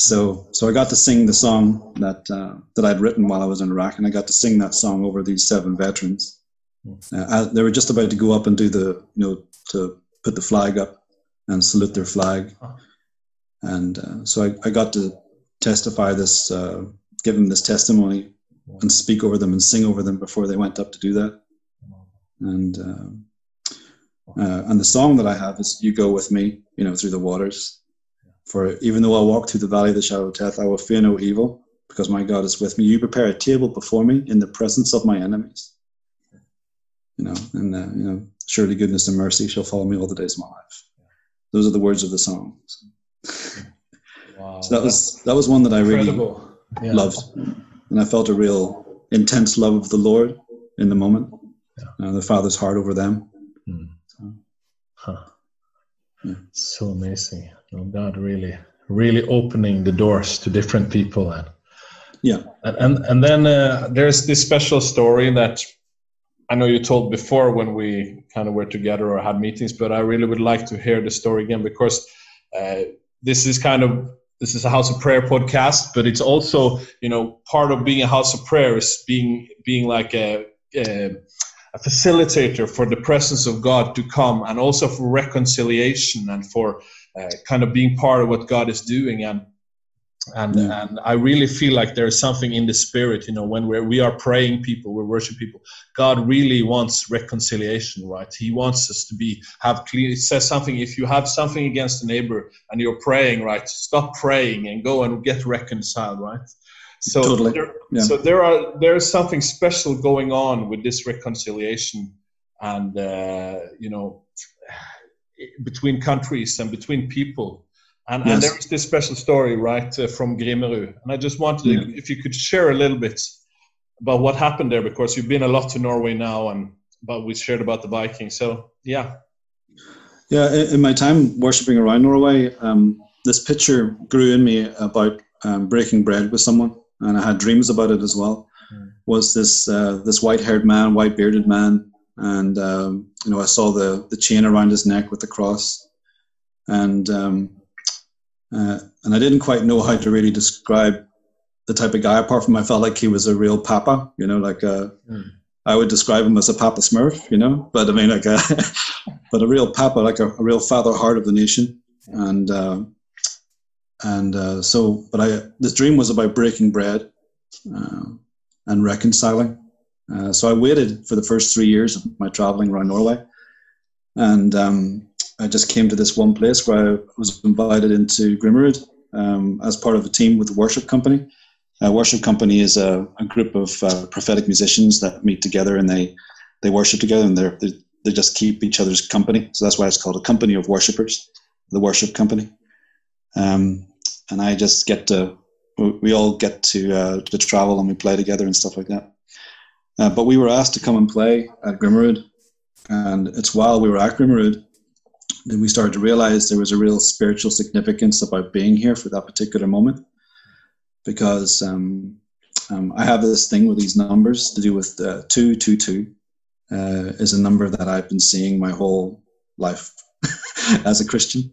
So so I got to sing the song that uh, that I'd written while I was in Iraq, and I got to sing that song over these seven veterans. Uh, they were just about to go up and do the, you know, to put the flag up and salute their flag. And uh, so I, I, got to testify this, uh, give them this testimony and speak over them and sing over them before they went up to do that. And uh, uh, and the song that I have is "You Go with Me," you know, through the waters. For even though I walk through the valley of the shadow of death, I will fear no evil, because my God is with me. You prepare a table before me in the presence of my enemies you know, and uh, you know, surely goodness and mercy shall follow me all the days of my life. Those are the words of the song. Wow, so that was that was one that I really yeah. loved, and I felt a real intense love of the Lord in the moment, yeah. uh, the Father's heart over them. Hmm. So, huh. yeah. so amazing. Oh, God really, really opening the doors to different people and yeah, and and, and then uh, there's this special story that I know you told before when we kind of were together or had meetings, but I really would like to hear the story again because uh, this is kind of this is a house of prayer podcast, but it's also you know part of being a house of prayer is being being like a, a, a facilitator for the presence of God to come, and also for reconciliation and for uh, kind of being part of what God is doing and and yeah. and I really feel like there is something in the spirit, you know, when we're we are praying people, we're worshiping people. God really wants reconciliation, right? He wants us to be have clean. It says something if you have something against a neighbor and you're praying, right? Stop praying and go and get reconciled, right? So Totally, there, yeah. so there are there's something special going on with this reconciliation, and uh, you know, between countries and between people. And, and there is this special story, right, uh, from Grimerud. And I just wanted Yeah. if you could share a little bit about what happened there, because you've been a lot to Norway now, and but we shared about the Vikings. So yeah, Yeah, in, in my time worshiping around Norway, um, this picture grew in me about um, breaking bread with someone, and I had dreams about it as well. Mm. Was this uh, this white haired man, white bearded man, and um, you know I saw the the chain around his neck with the cross, and um, uh, and I didn't quite know how to really describe the type of guy. Apart from I felt like he was a real papa, you know, like a. Mm. I would describe him as a Papa Smurf, you know, but I mean, like a, (laughs) but a real Papa, like a, a real father heart of the nation, and uh, and uh, so, but I this dream was about breaking bread uh, and reconciling. Uh, so I waited for the first three years of my traveling around Norway, and um, I just came to this one place where I was invited into Grimerud um, as part of a team with the worship company. A worship company is a, a group of uh, prophetic musicians that meet together and they they worship together and they're, they they just keep each other's company. So that's why it's called a company of worshipers, the worship company. Um, and I just get to we- we all get to uh, to travel and we play together and stuff like that. Uh, but we were asked to come and play at Grimerud, and it's while we were at Grimerud that we started to realize there was a real spiritual significance about being here for that particular moment because um, um, I have this thing with these numbers to do with uh, two, two, two uh, is a number that I've been seeing my whole life (laughs) as a Christian.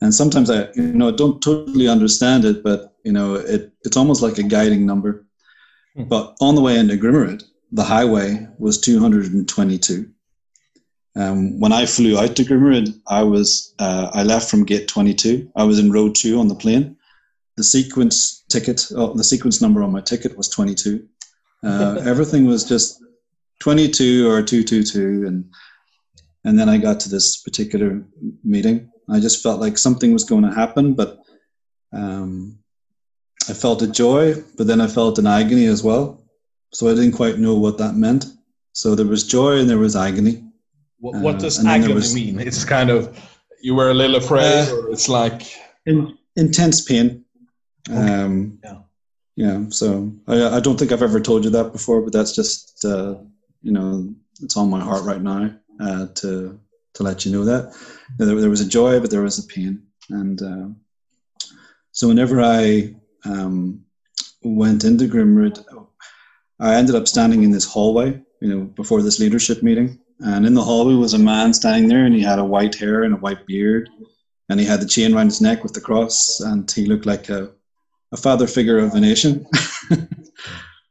And sometimes I, you know, don't totally understand it, but you know, it, it's almost like a guiding number. Hmm. But on the way into Grimerud, the highway was 222. Um, when I flew out to Grimerud, I was uh, I left from gate 22. I was in row two on the plane. The sequence ticket, oh, the sequence number on my ticket was 22. Uh, (laughs) everything was just 22 or 222, and and then I got to this particular meeting. I just felt like something was going to happen, but um, I felt a joy, but then I felt an agony as well. So I didn't quite know what that meant. So there was joy and there was agony. what, what Uh, does and agony was- mean? It's kind of you were a little afraid, Uh, or it's like in, intense pain. Okay. Um, Yeah. Yeah. So I, I don't think I've ever told you that before, but that's just uh, you know it's on my heart right now uh, to to let you know that there, there was a joy, but there was a pain, and uh, so whenever I um, went into Grimerud, I ended up standing in this hallway, you know, before this leadership meeting, and in the hallway was a man standing there, and he had a white hair and a white beard, and he had the chain around his neck with the cross, and he looked like a, a father figure of a nation. (laughs)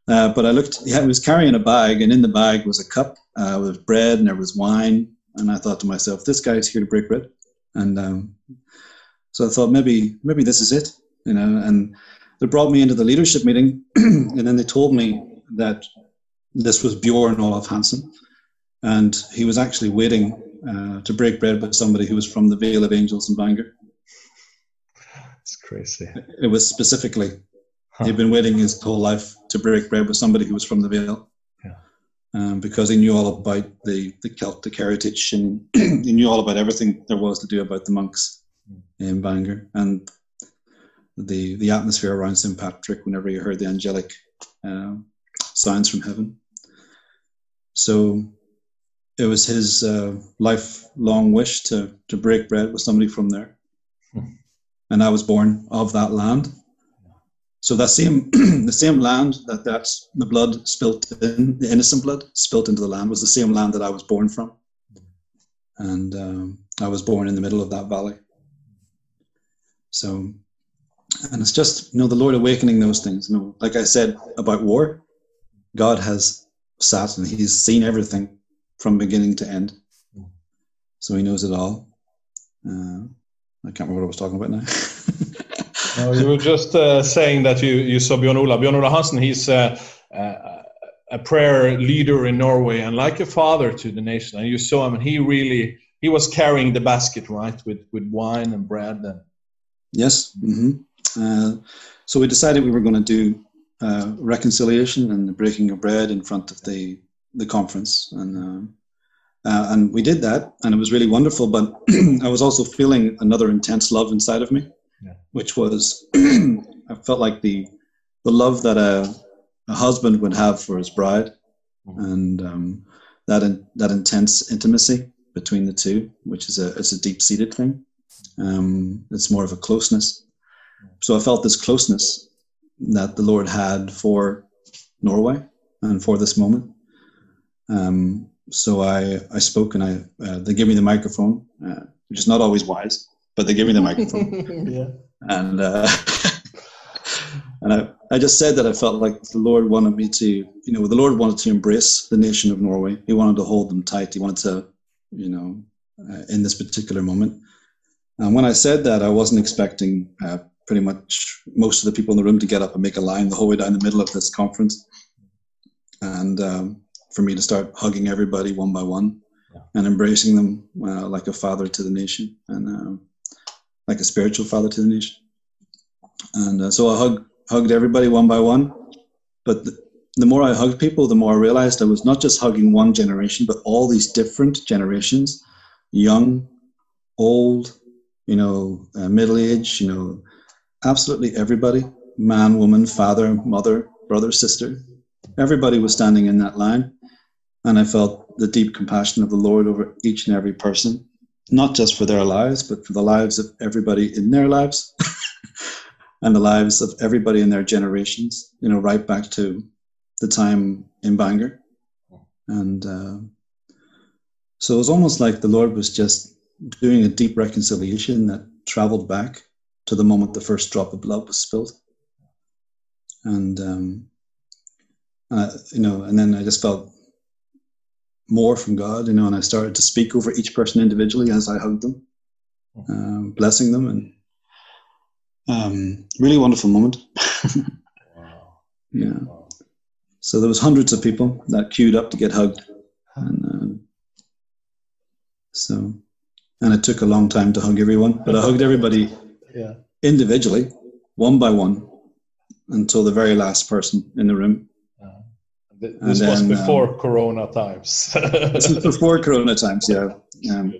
uh, but I looked, he was carrying a bag, and in the bag was a cup uh, with bread, and there was wine. And I thought to myself, this guy's here to break bread. And um, so I thought maybe maybe this is it, you know. And they brought me into the leadership meeting, (clears throat) and then they told me that this was Bjorn Olaf Hansen, and he was actually waiting uh, to break bread with somebody who was from the Vale of Angels in Bangor. it's crazy. It was specifically he'd been waiting his whole life to break bread with somebody who was from the Vale. Yeah. Um, because he knew all about the, the Celtic heritage and (clears throat) he knew all about everything there was to do about the monks in Bangor and the the atmosphere around St. Patrick whenever you heard the angelic um, sounds from heaven. So it was his uh, lifelong wish to, to break bread with somebody from there. Hmm. And I was born of that land. So that same (clears throat) the same land that that's the blood spilt in, the innocent blood spilt into the land was the same land that I was born from. And um, I was born in the middle of that valley. So and it's just you know the Lord awakening those things. You know, like I said about war, God has sat and He's seen everything from beginning to end, so He knows it all. Uh, I can't remember what I was talking about now. (laughs) No, you were just uh, saying that you, you saw Bjorn Ola. Bjorn Ola Hansen, he's uh, uh, a prayer leader in Norway and like a father to the nation. And you saw him, and he really he was carrying the basket, right, with with wine and bread. And yes. hmm Uh, so we decided we were going to do uh, reconciliation and the breaking of bread in front of the the conference, and um, uh, and we did that, and it was really wonderful. But (clears throat) I was also feeling another intense love inside of me, yeah. which was (clears throat) I felt like the the love that a, a husband would have for his bride, mm-hmm. and um, that in, that intense intimacy between the two, which is a it's a deep seated thing. Um, it's more of a closeness. So I felt this closeness that the Lord had for Norway and for this moment. Um, so I, I spoke and I uh, they gave me the microphone, uh, which is not always wise, but they gave me the microphone. (laughs) yeah. And uh, (laughs) and I, I just said that I felt like the Lord wanted me to, you know, the Lord wanted to embrace the nation of Norway. He wanted to hold them tight. He wanted to, you know, uh, in this particular moment. And when I said that, I wasn't expecting uh, pretty much most of the people in the room to get up and make a line the whole way down the middle of this conference. And um, for me to start hugging everybody one by one yeah. and embracing them uh, like a father to the nation and uh, like a spiritual father to the nation. And uh, so I hug, hugged everybody one by one. But the, the more I hugged people, the more I realized I was not just hugging one generation, but all these different generations young, old, you know, uh, middle age, you know, absolutely everybody man, woman, father, mother, brother, sister. Everybody was standing in that line. And I felt the deep compassion of the Lord over each and every person, not just for their lives, but for the lives of everybody in their lives (laughs) and the lives of everybody in their generations, you know, right back to the time in Bangor. And uh, so it was almost like the Lord was just doing a deep reconciliation that traveled back to the moment the first drop of blood was spilled. And, um, uh, you know, and then I just felt more from God, you know, and I started to speak over each person individually as I hugged them, uh, blessing them, and um, really wonderful moment. wow. (laughs) Yeah. Wow. So there was hundreds of people that queued up to get hugged, and uh, so, and it took a long time to hug everyone, but I hugged everybody yeah. individually, one by one, until the very last person in the room. This was before um, Corona times. (laughs) this was before Corona times, yeah. Um,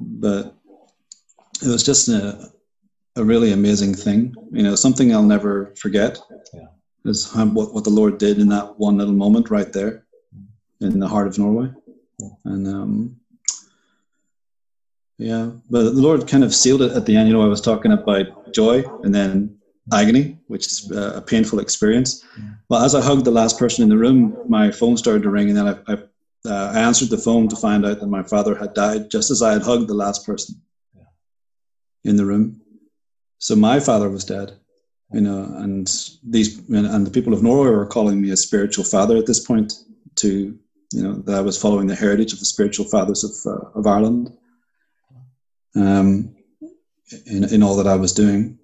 but it was just a, a really amazing thing. You know, something I'll never forget yeah. is how, what, what the Lord did in that one little moment right there in the heart of Norway. Yeah. And um, yeah, but the Lord kind of sealed it at the end. You know, I was talking about joy and then agony, which is a painful experience. Well, as I hugged the last person in the room, my phone started to ring, and then I, I, uh, I, answered the phone to find out that my father had died just as I had hugged the last person in the room. So my father was dead, you know, and these and the people of Norway were calling me a spiritual father at this point. To you know that I was following the heritage of the spiritual fathers of uh, of Ireland. Um, in in all that I was doing.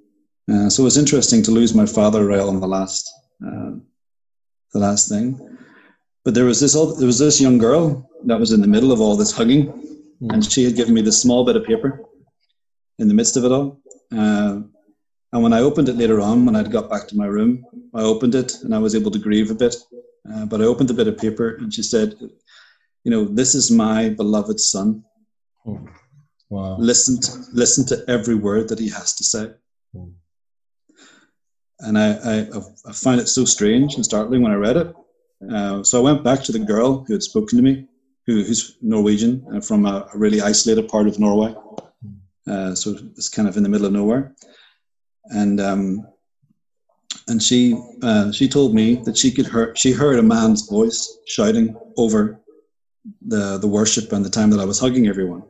Uh, so it was interesting to lose my father rail on the last, uh, the last thing. But there was this old, there was this young girl that was in the middle of all this hugging, mm. and she had given me this small bit of paper in the midst of it all. Uh, and when I opened it later on, when I'd got back to my room, I opened it and I was able to grieve a bit. Uh, but I opened the bit of paper and she said, "You know, this is my beloved son. Oh, wow. Listen, to, listen to every word that he has to say." Mm and I, I, I found it so strange and startling when I read it. Uh, so I went back to the girl who had spoken to me, who, who's Norwegian uh, from a, a, really isolated part of Norway. Uh, so it's kind of in the middle of nowhere, and um, and she uh, she told me that she could hear she heard a man's voice shouting over the the worship and the time that I was hugging everyone,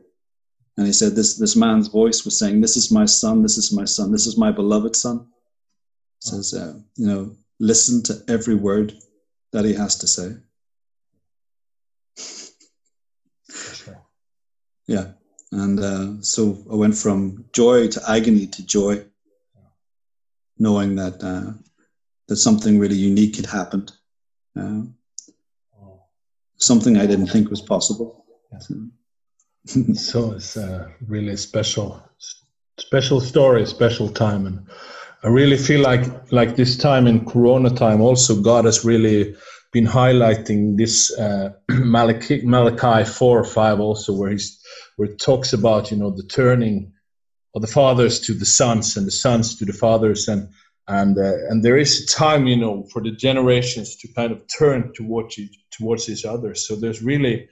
and he said this this man's voice was saying, "This is my son, this is my son, this is my beloved son." He says, uh, you know, listen to every word that he has to say. Yeah. And uh, so I went from joy to agony to joy, knowing that uh, that something really unique had happened, uh, something I didn't think was possible. Yeah. So. (laughs) so. it's a really special, special story, special time, and I really feel like like this time in Corona time, also God has really been highlighting this uh, (clears throat) Malachi, Malachi four or five also, where he's where it talks about you know the turning of the fathers to the sons and the sons to the fathers and and uh, and there is time you know for the generations to kind of turn towards each, towards each other. So there's really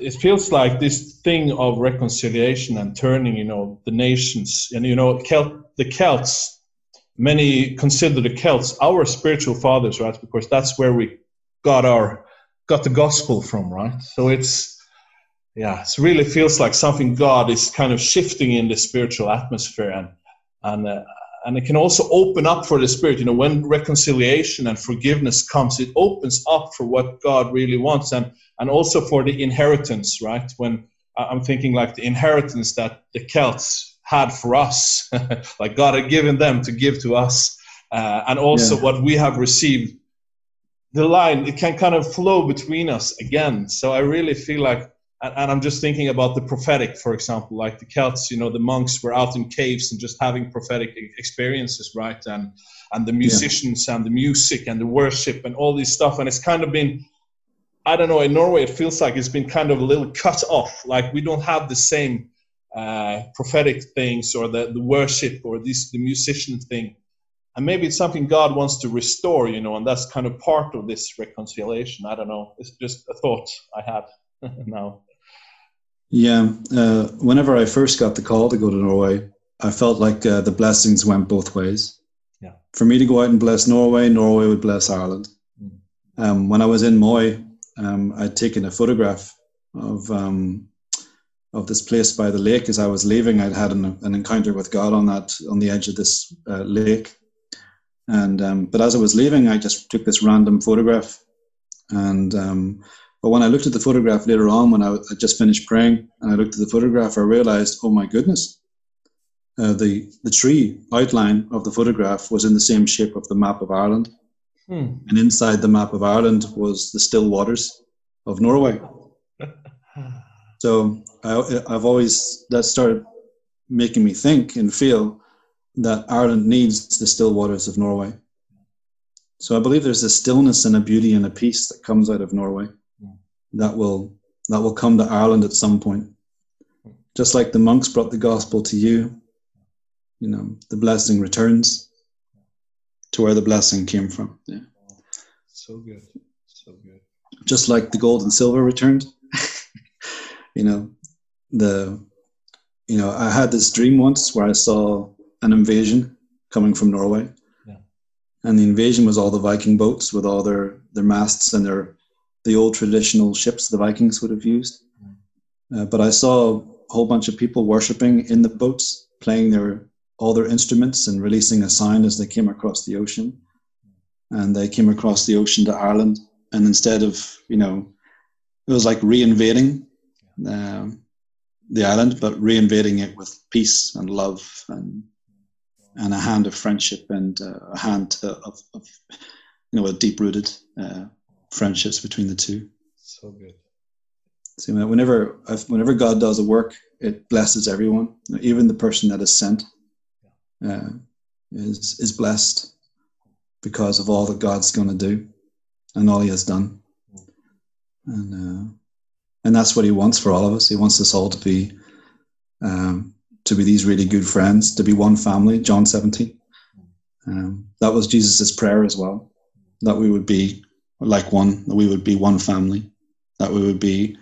it feels like this thing of reconciliation and turning, you know, the nations and you know, Celt, the Celts. Many consider the Celts our spiritual fathers, right? Because that's where we got our got the gospel from, right? So it's yeah, it really feels like something God is kind of shifting in the spiritual atmosphere, and and uh, and it can also open up for the spirit. You know, when reconciliation and forgiveness comes, it opens up for what God really wants, and and also for the inheritance, right? When I'm thinking like the inheritance that the Celts had for us, (laughs) like God had given them to give to us, uh, and also yeah. what we have received. The line it can kind of flow between us again. So I really feel like, and, and I'm just thinking about the prophetic, for example, like the Celts. You know, the monks were out in caves and just having prophetic experiences, right? And and the musicians yeah. and the music and the worship and all this stuff, and it's kind of been I don't know, in Norway, it feels like it's been kind of a little cut off. Like we don't have the same uh, prophetic things or the, the worship or this, the musician thing. And maybe it's something God wants to restore, you know, and that's kind of part of this reconciliation. I don't know. It's just a thought I had (laughs) now. Yeah. Uh, whenever I first got the call to go to Norway, I felt like uh, the blessings went both ways. Yeah. For me to go out and bless Norway, Norway would bless Ireland. Mm. Um, when I was in Moi, um, I'd taken a photograph of um, of this place by the lake. As I was leaving, I'd had an, an encounter with God on that on the edge of this uh, lake. And um, but as I was leaving, I just took this random photograph. And um, but when I looked at the photograph later on, when I, I just finished praying, and I looked at the photograph, I realized, oh my goodness, uh, the the tree outline of the photograph was in the same shape of the map of Ireland. Hmm. And inside the map of Ireland was the still waters of Norway. (sighs) so I, I've always, that started making me think and feel that Ireland needs the still waters of Norway. So I believe there's a stillness and a beauty and a peace that comes out of Norway. That will that will come to Ireland at some point. Just like the monks brought the gospel to you, you know, the blessing returns to where the blessing came from. Yeah. So good. So good. Just like the gold and silver returned. (laughs) you know, the you know, I had this dream once where I saw an invasion coming from Norway. Yeah. And the invasion was all the Viking boats with all their, their masts and their the old traditional ships the Vikings would have used. Uh, but I saw a whole bunch of people worshiping in the boats, playing their all their instruments and releasing a sound as they came across the ocean. And they came across the ocean to Ireland. And instead of, you know, it was like reinvading um, the island, but reinvading it with peace and love and and a hand of friendship and uh, a hand to, of, of, you know, a deep rooted uh, friendships between the two. So good. So whenever whenever God does a work, it blesses everyone, even the person that is sent uh, is is blessed because of all that God's going to do and all He has done, and uh, and that's what He wants for all of us. He wants us all to be um, to be these really good friends, to be one family. John seventeen. Um, that was Jesus's prayer as well, that we would be like one, that we would be one family, that we would be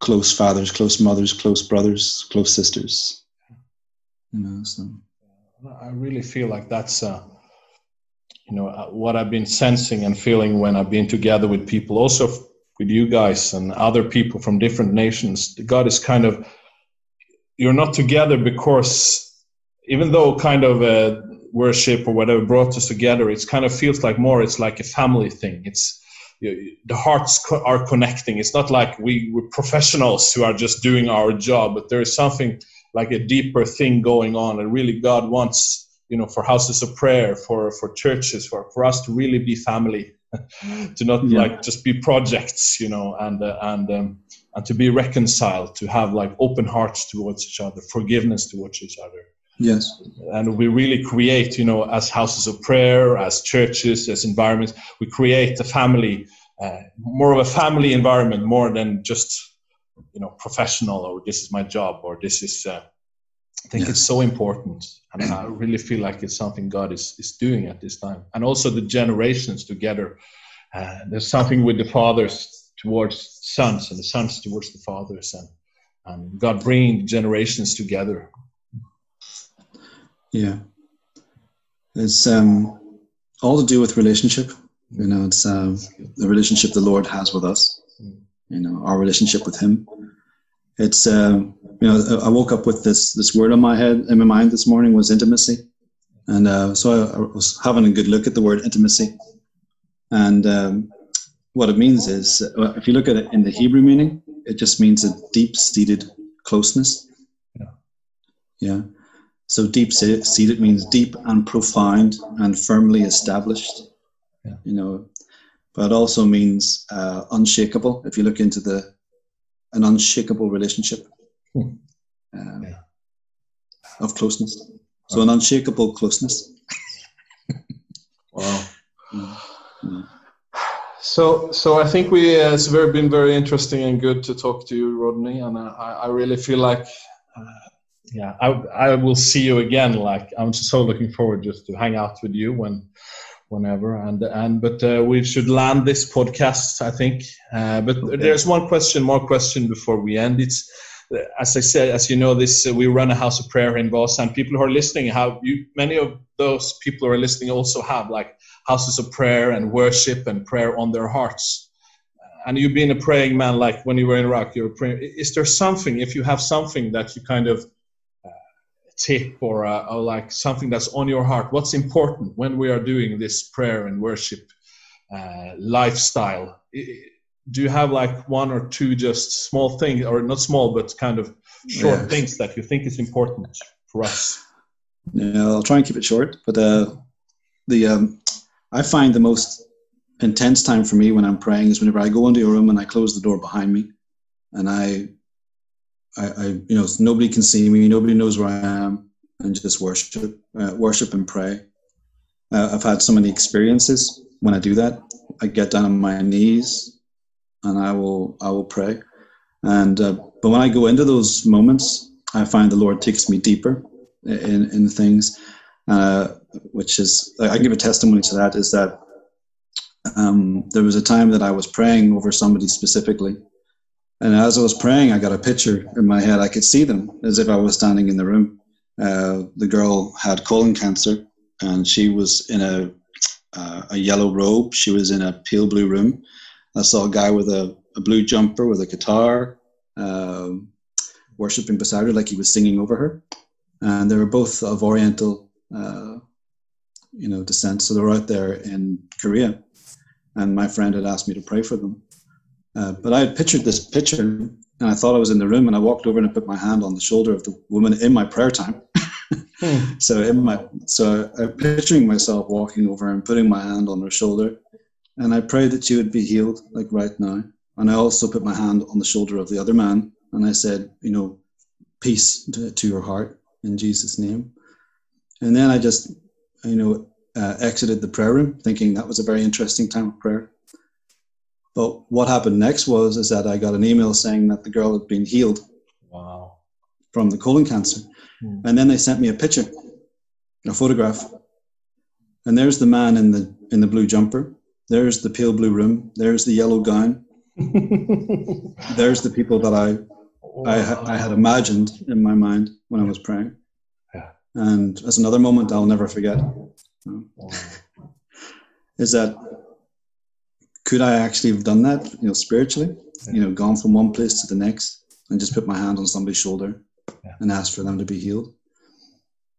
close fathers, close mothers, close brothers, close sisters. You know, so. I really feel like that's, uh, you know, uh, what I've been sensing and feeling when I've been together with people, also with you guys and other people from different nations. God is kind of, you're not together because even though kind of uh, worship or whatever brought us together, it's kind of feels like more, it's like a family thing. It's, the hearts co- are connecting. It's not like we, we're professionals who are just doing our job, but there is something like a deeper thing going on and really god wants you know for houses of prayer for for churches for for us to really be family (laughs) to not yeah. like just be projects you know and uh, and um, and to be reconciled to have like open hearts towards each other forgiveness towards each other Yes. And we really create, you know, as houses of prayer, as churches, as environments, we create a family, uh, more of a family environment, more than just, you know, professional or this is my job or this is. Uh, I think it's so important, and I really feel like it's something God is is doing at this time, and also the generations together. Uh, there's something with the fathers towards sons, and the sons towards the fathers, and, and God bringing generations together. Yeah, it's um, all to do with relationship. You know, it's um, the relationship the Lord has with us. You know, our relationship with Him. It's um, you know, I woke up with this this word on my head in my mind this morning was intimacy, and uh, so I, I, was having a good look at the word intimacy, and um, what it means is, uh, if you look at it in the Hebrew meaning, it just means a deep seated closeness. Yeah. Yeah. So deep seated means deep and profound and firmly established. Yeah. You know, but it also means uh, unshakable. If you look into the an unshakable relationship Hmm. um, Yeah. of closeness. So an unshakable closeness. Wow. Mm. Mm. So, so I think we uh, it's very been very interesting and good to talk to you, Rodney, and I, I really feel like, uh, yeah, I, I will see you again. Like I'm so looking forward just to hang out with you when, whenever, and and but uh, we should land this podcast, I think. Uh, but Okay. there's one question, more question before we end. It's as I said, as you know, this uh, we run a house of prayer in and people who are listening have you. Many of those people who are listening also have like houses of prayer and worship and prayer on their hearts. And you've been a praying man, like when you were in Iraq, you were praying. Is there something, if you have something that you kind of tip or, uh, or like something that's on your heart, what's important when we are doing this prayer and worship uh, lifestyle? Do you have like one or two just small things, or not small, but kind of short Yeah. things that you think is important for us? Yeah, I'll try and keep it short. But uh, the um, I find the most intense time for me when I'm praying is whenever I go into a room and I close the door behind me, and I, I, I you know, nobody can see me, nobody knows where I am, and just worship, uh, worship and pray. Uh, I've had so many experiences when I do that. I get down on my knees, and I will, I will pray. And uh, but when I go into those moments, I find the Lord takes me deeper in in things, uh, which is I can give a testimony to that. Is that um, there was a time that I was praying over somebody specifically, and as I was praying, I got a picture in my head. I could see them as if I was standing in the room. Uh, the girl had colon cancer, and she was in a uh, a yellow robe. She was in a pale blue room. I saw a guy with a, a blue jumper with a guitar. Um, worshiping beside her like he was singing over her and they were both of oriental uh, you know descent so they were out there in korea and my friend had asked me to pray for them uh, but i had pictured this picture and i thought i was in the room and i walked over and I put my hand on the shoulder of the woman in my prayer time. Hmm. (laughs) so in my so i'm picturing myself walking over and putting my hand on her shoulder and i prayed that she would be healed like right now. And i also put my hand on the shoulder of the other man and i said you know peace to, to your heart in jesus name. And then i just you know uh, exited the prayer room thinking that was a very interesting time of prayer but what happened next was is that i got an email saying that the girl had been healed Wow. from the colon cancer. Hmm. And then they sent me a picture, a photograph. And there's the man in the in the blue jumper. There's the pale blue room. There's the yellow gown. (laughs) There's the people that I I, I had imagined in my mind when I was praying. Yeah. And as another moment I'll never forget Wow. is that could I actually have done that, you know, spiritually? You know, gone from one place to the next and just put my hand on somebody's shoulder Yeah. and asked for them to be healed.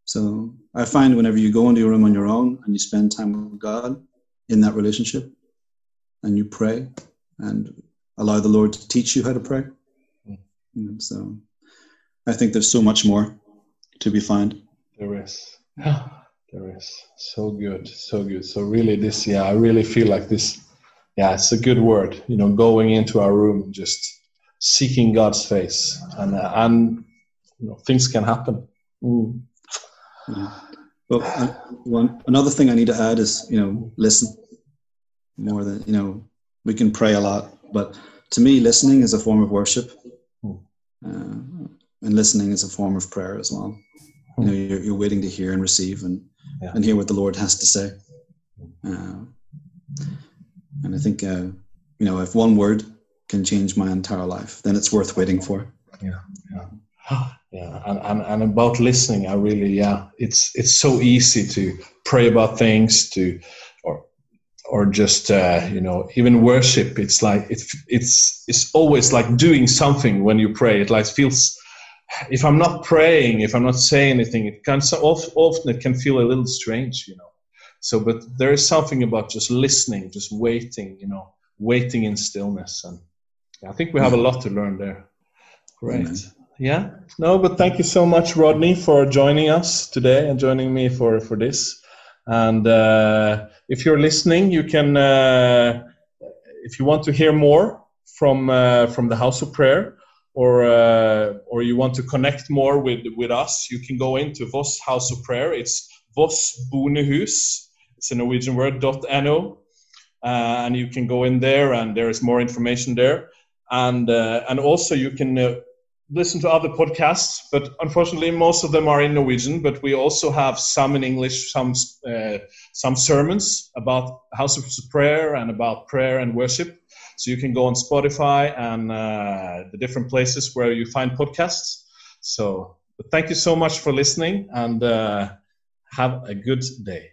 So I find whenever you go into your room on your own and you spend time with God in that relationship and you pray and allow the Lord to teach you how to pray. Mm. So I think there's so much more to be found. There is. (sighs) There is. So good. So good. So really this yeah, I really feel like this yeah, it's a good word. You know, going into our room just seeking God's face and uh, and you know things can happen. Mm. Yeah. Well, uh, one another thing I need to add is you know listen more than you know we can pray a lot, but to me listening is a form of worship, uh, and listening is a form of prayer as well. You know, you're, you're waiting to hear and receive and yeah. and hear what the Lord has to say. Uh, and I think uh, you know if one word can change my entire life, then it's worth waiting for. Yeah, yeah, (gasps) yeah. And, and, and about listening, I really, yeah, it's it's so easy to pray about things, to or or just uh, you know even worship. It's like it's it's it's always like doing something when you pray. It like feels. If I'm not praying, if I'm not saying anything, it can so often it can feel a little strange, you know. So, but there is something about just listening, just waiting, you know, waiting in stillness, and I think we have a lot to learn there. Great. Amen. Yeah. No, but thank you so much, Rodney, for joining us today and joining me for for this. And uh, if you're listening, you can, uh, if you want to hear more from uh, from the House of Prayer, or uh, or you want to connect more with with us, you can go into Voss House of Prayer. It's Voss Bønnehus. It's a Norwegian word. no, uh, and you can go in there, and there is more information there. And uh, and also you can uh, listen to other podcasts but unfortunately most of them are in norwegian but we also have some in english some uh, some sermons about house of prayer and about prayer and worship. So you can go on spotify and uh, the different places where you find podcasts. So thank you so much for listening and uh, have a good day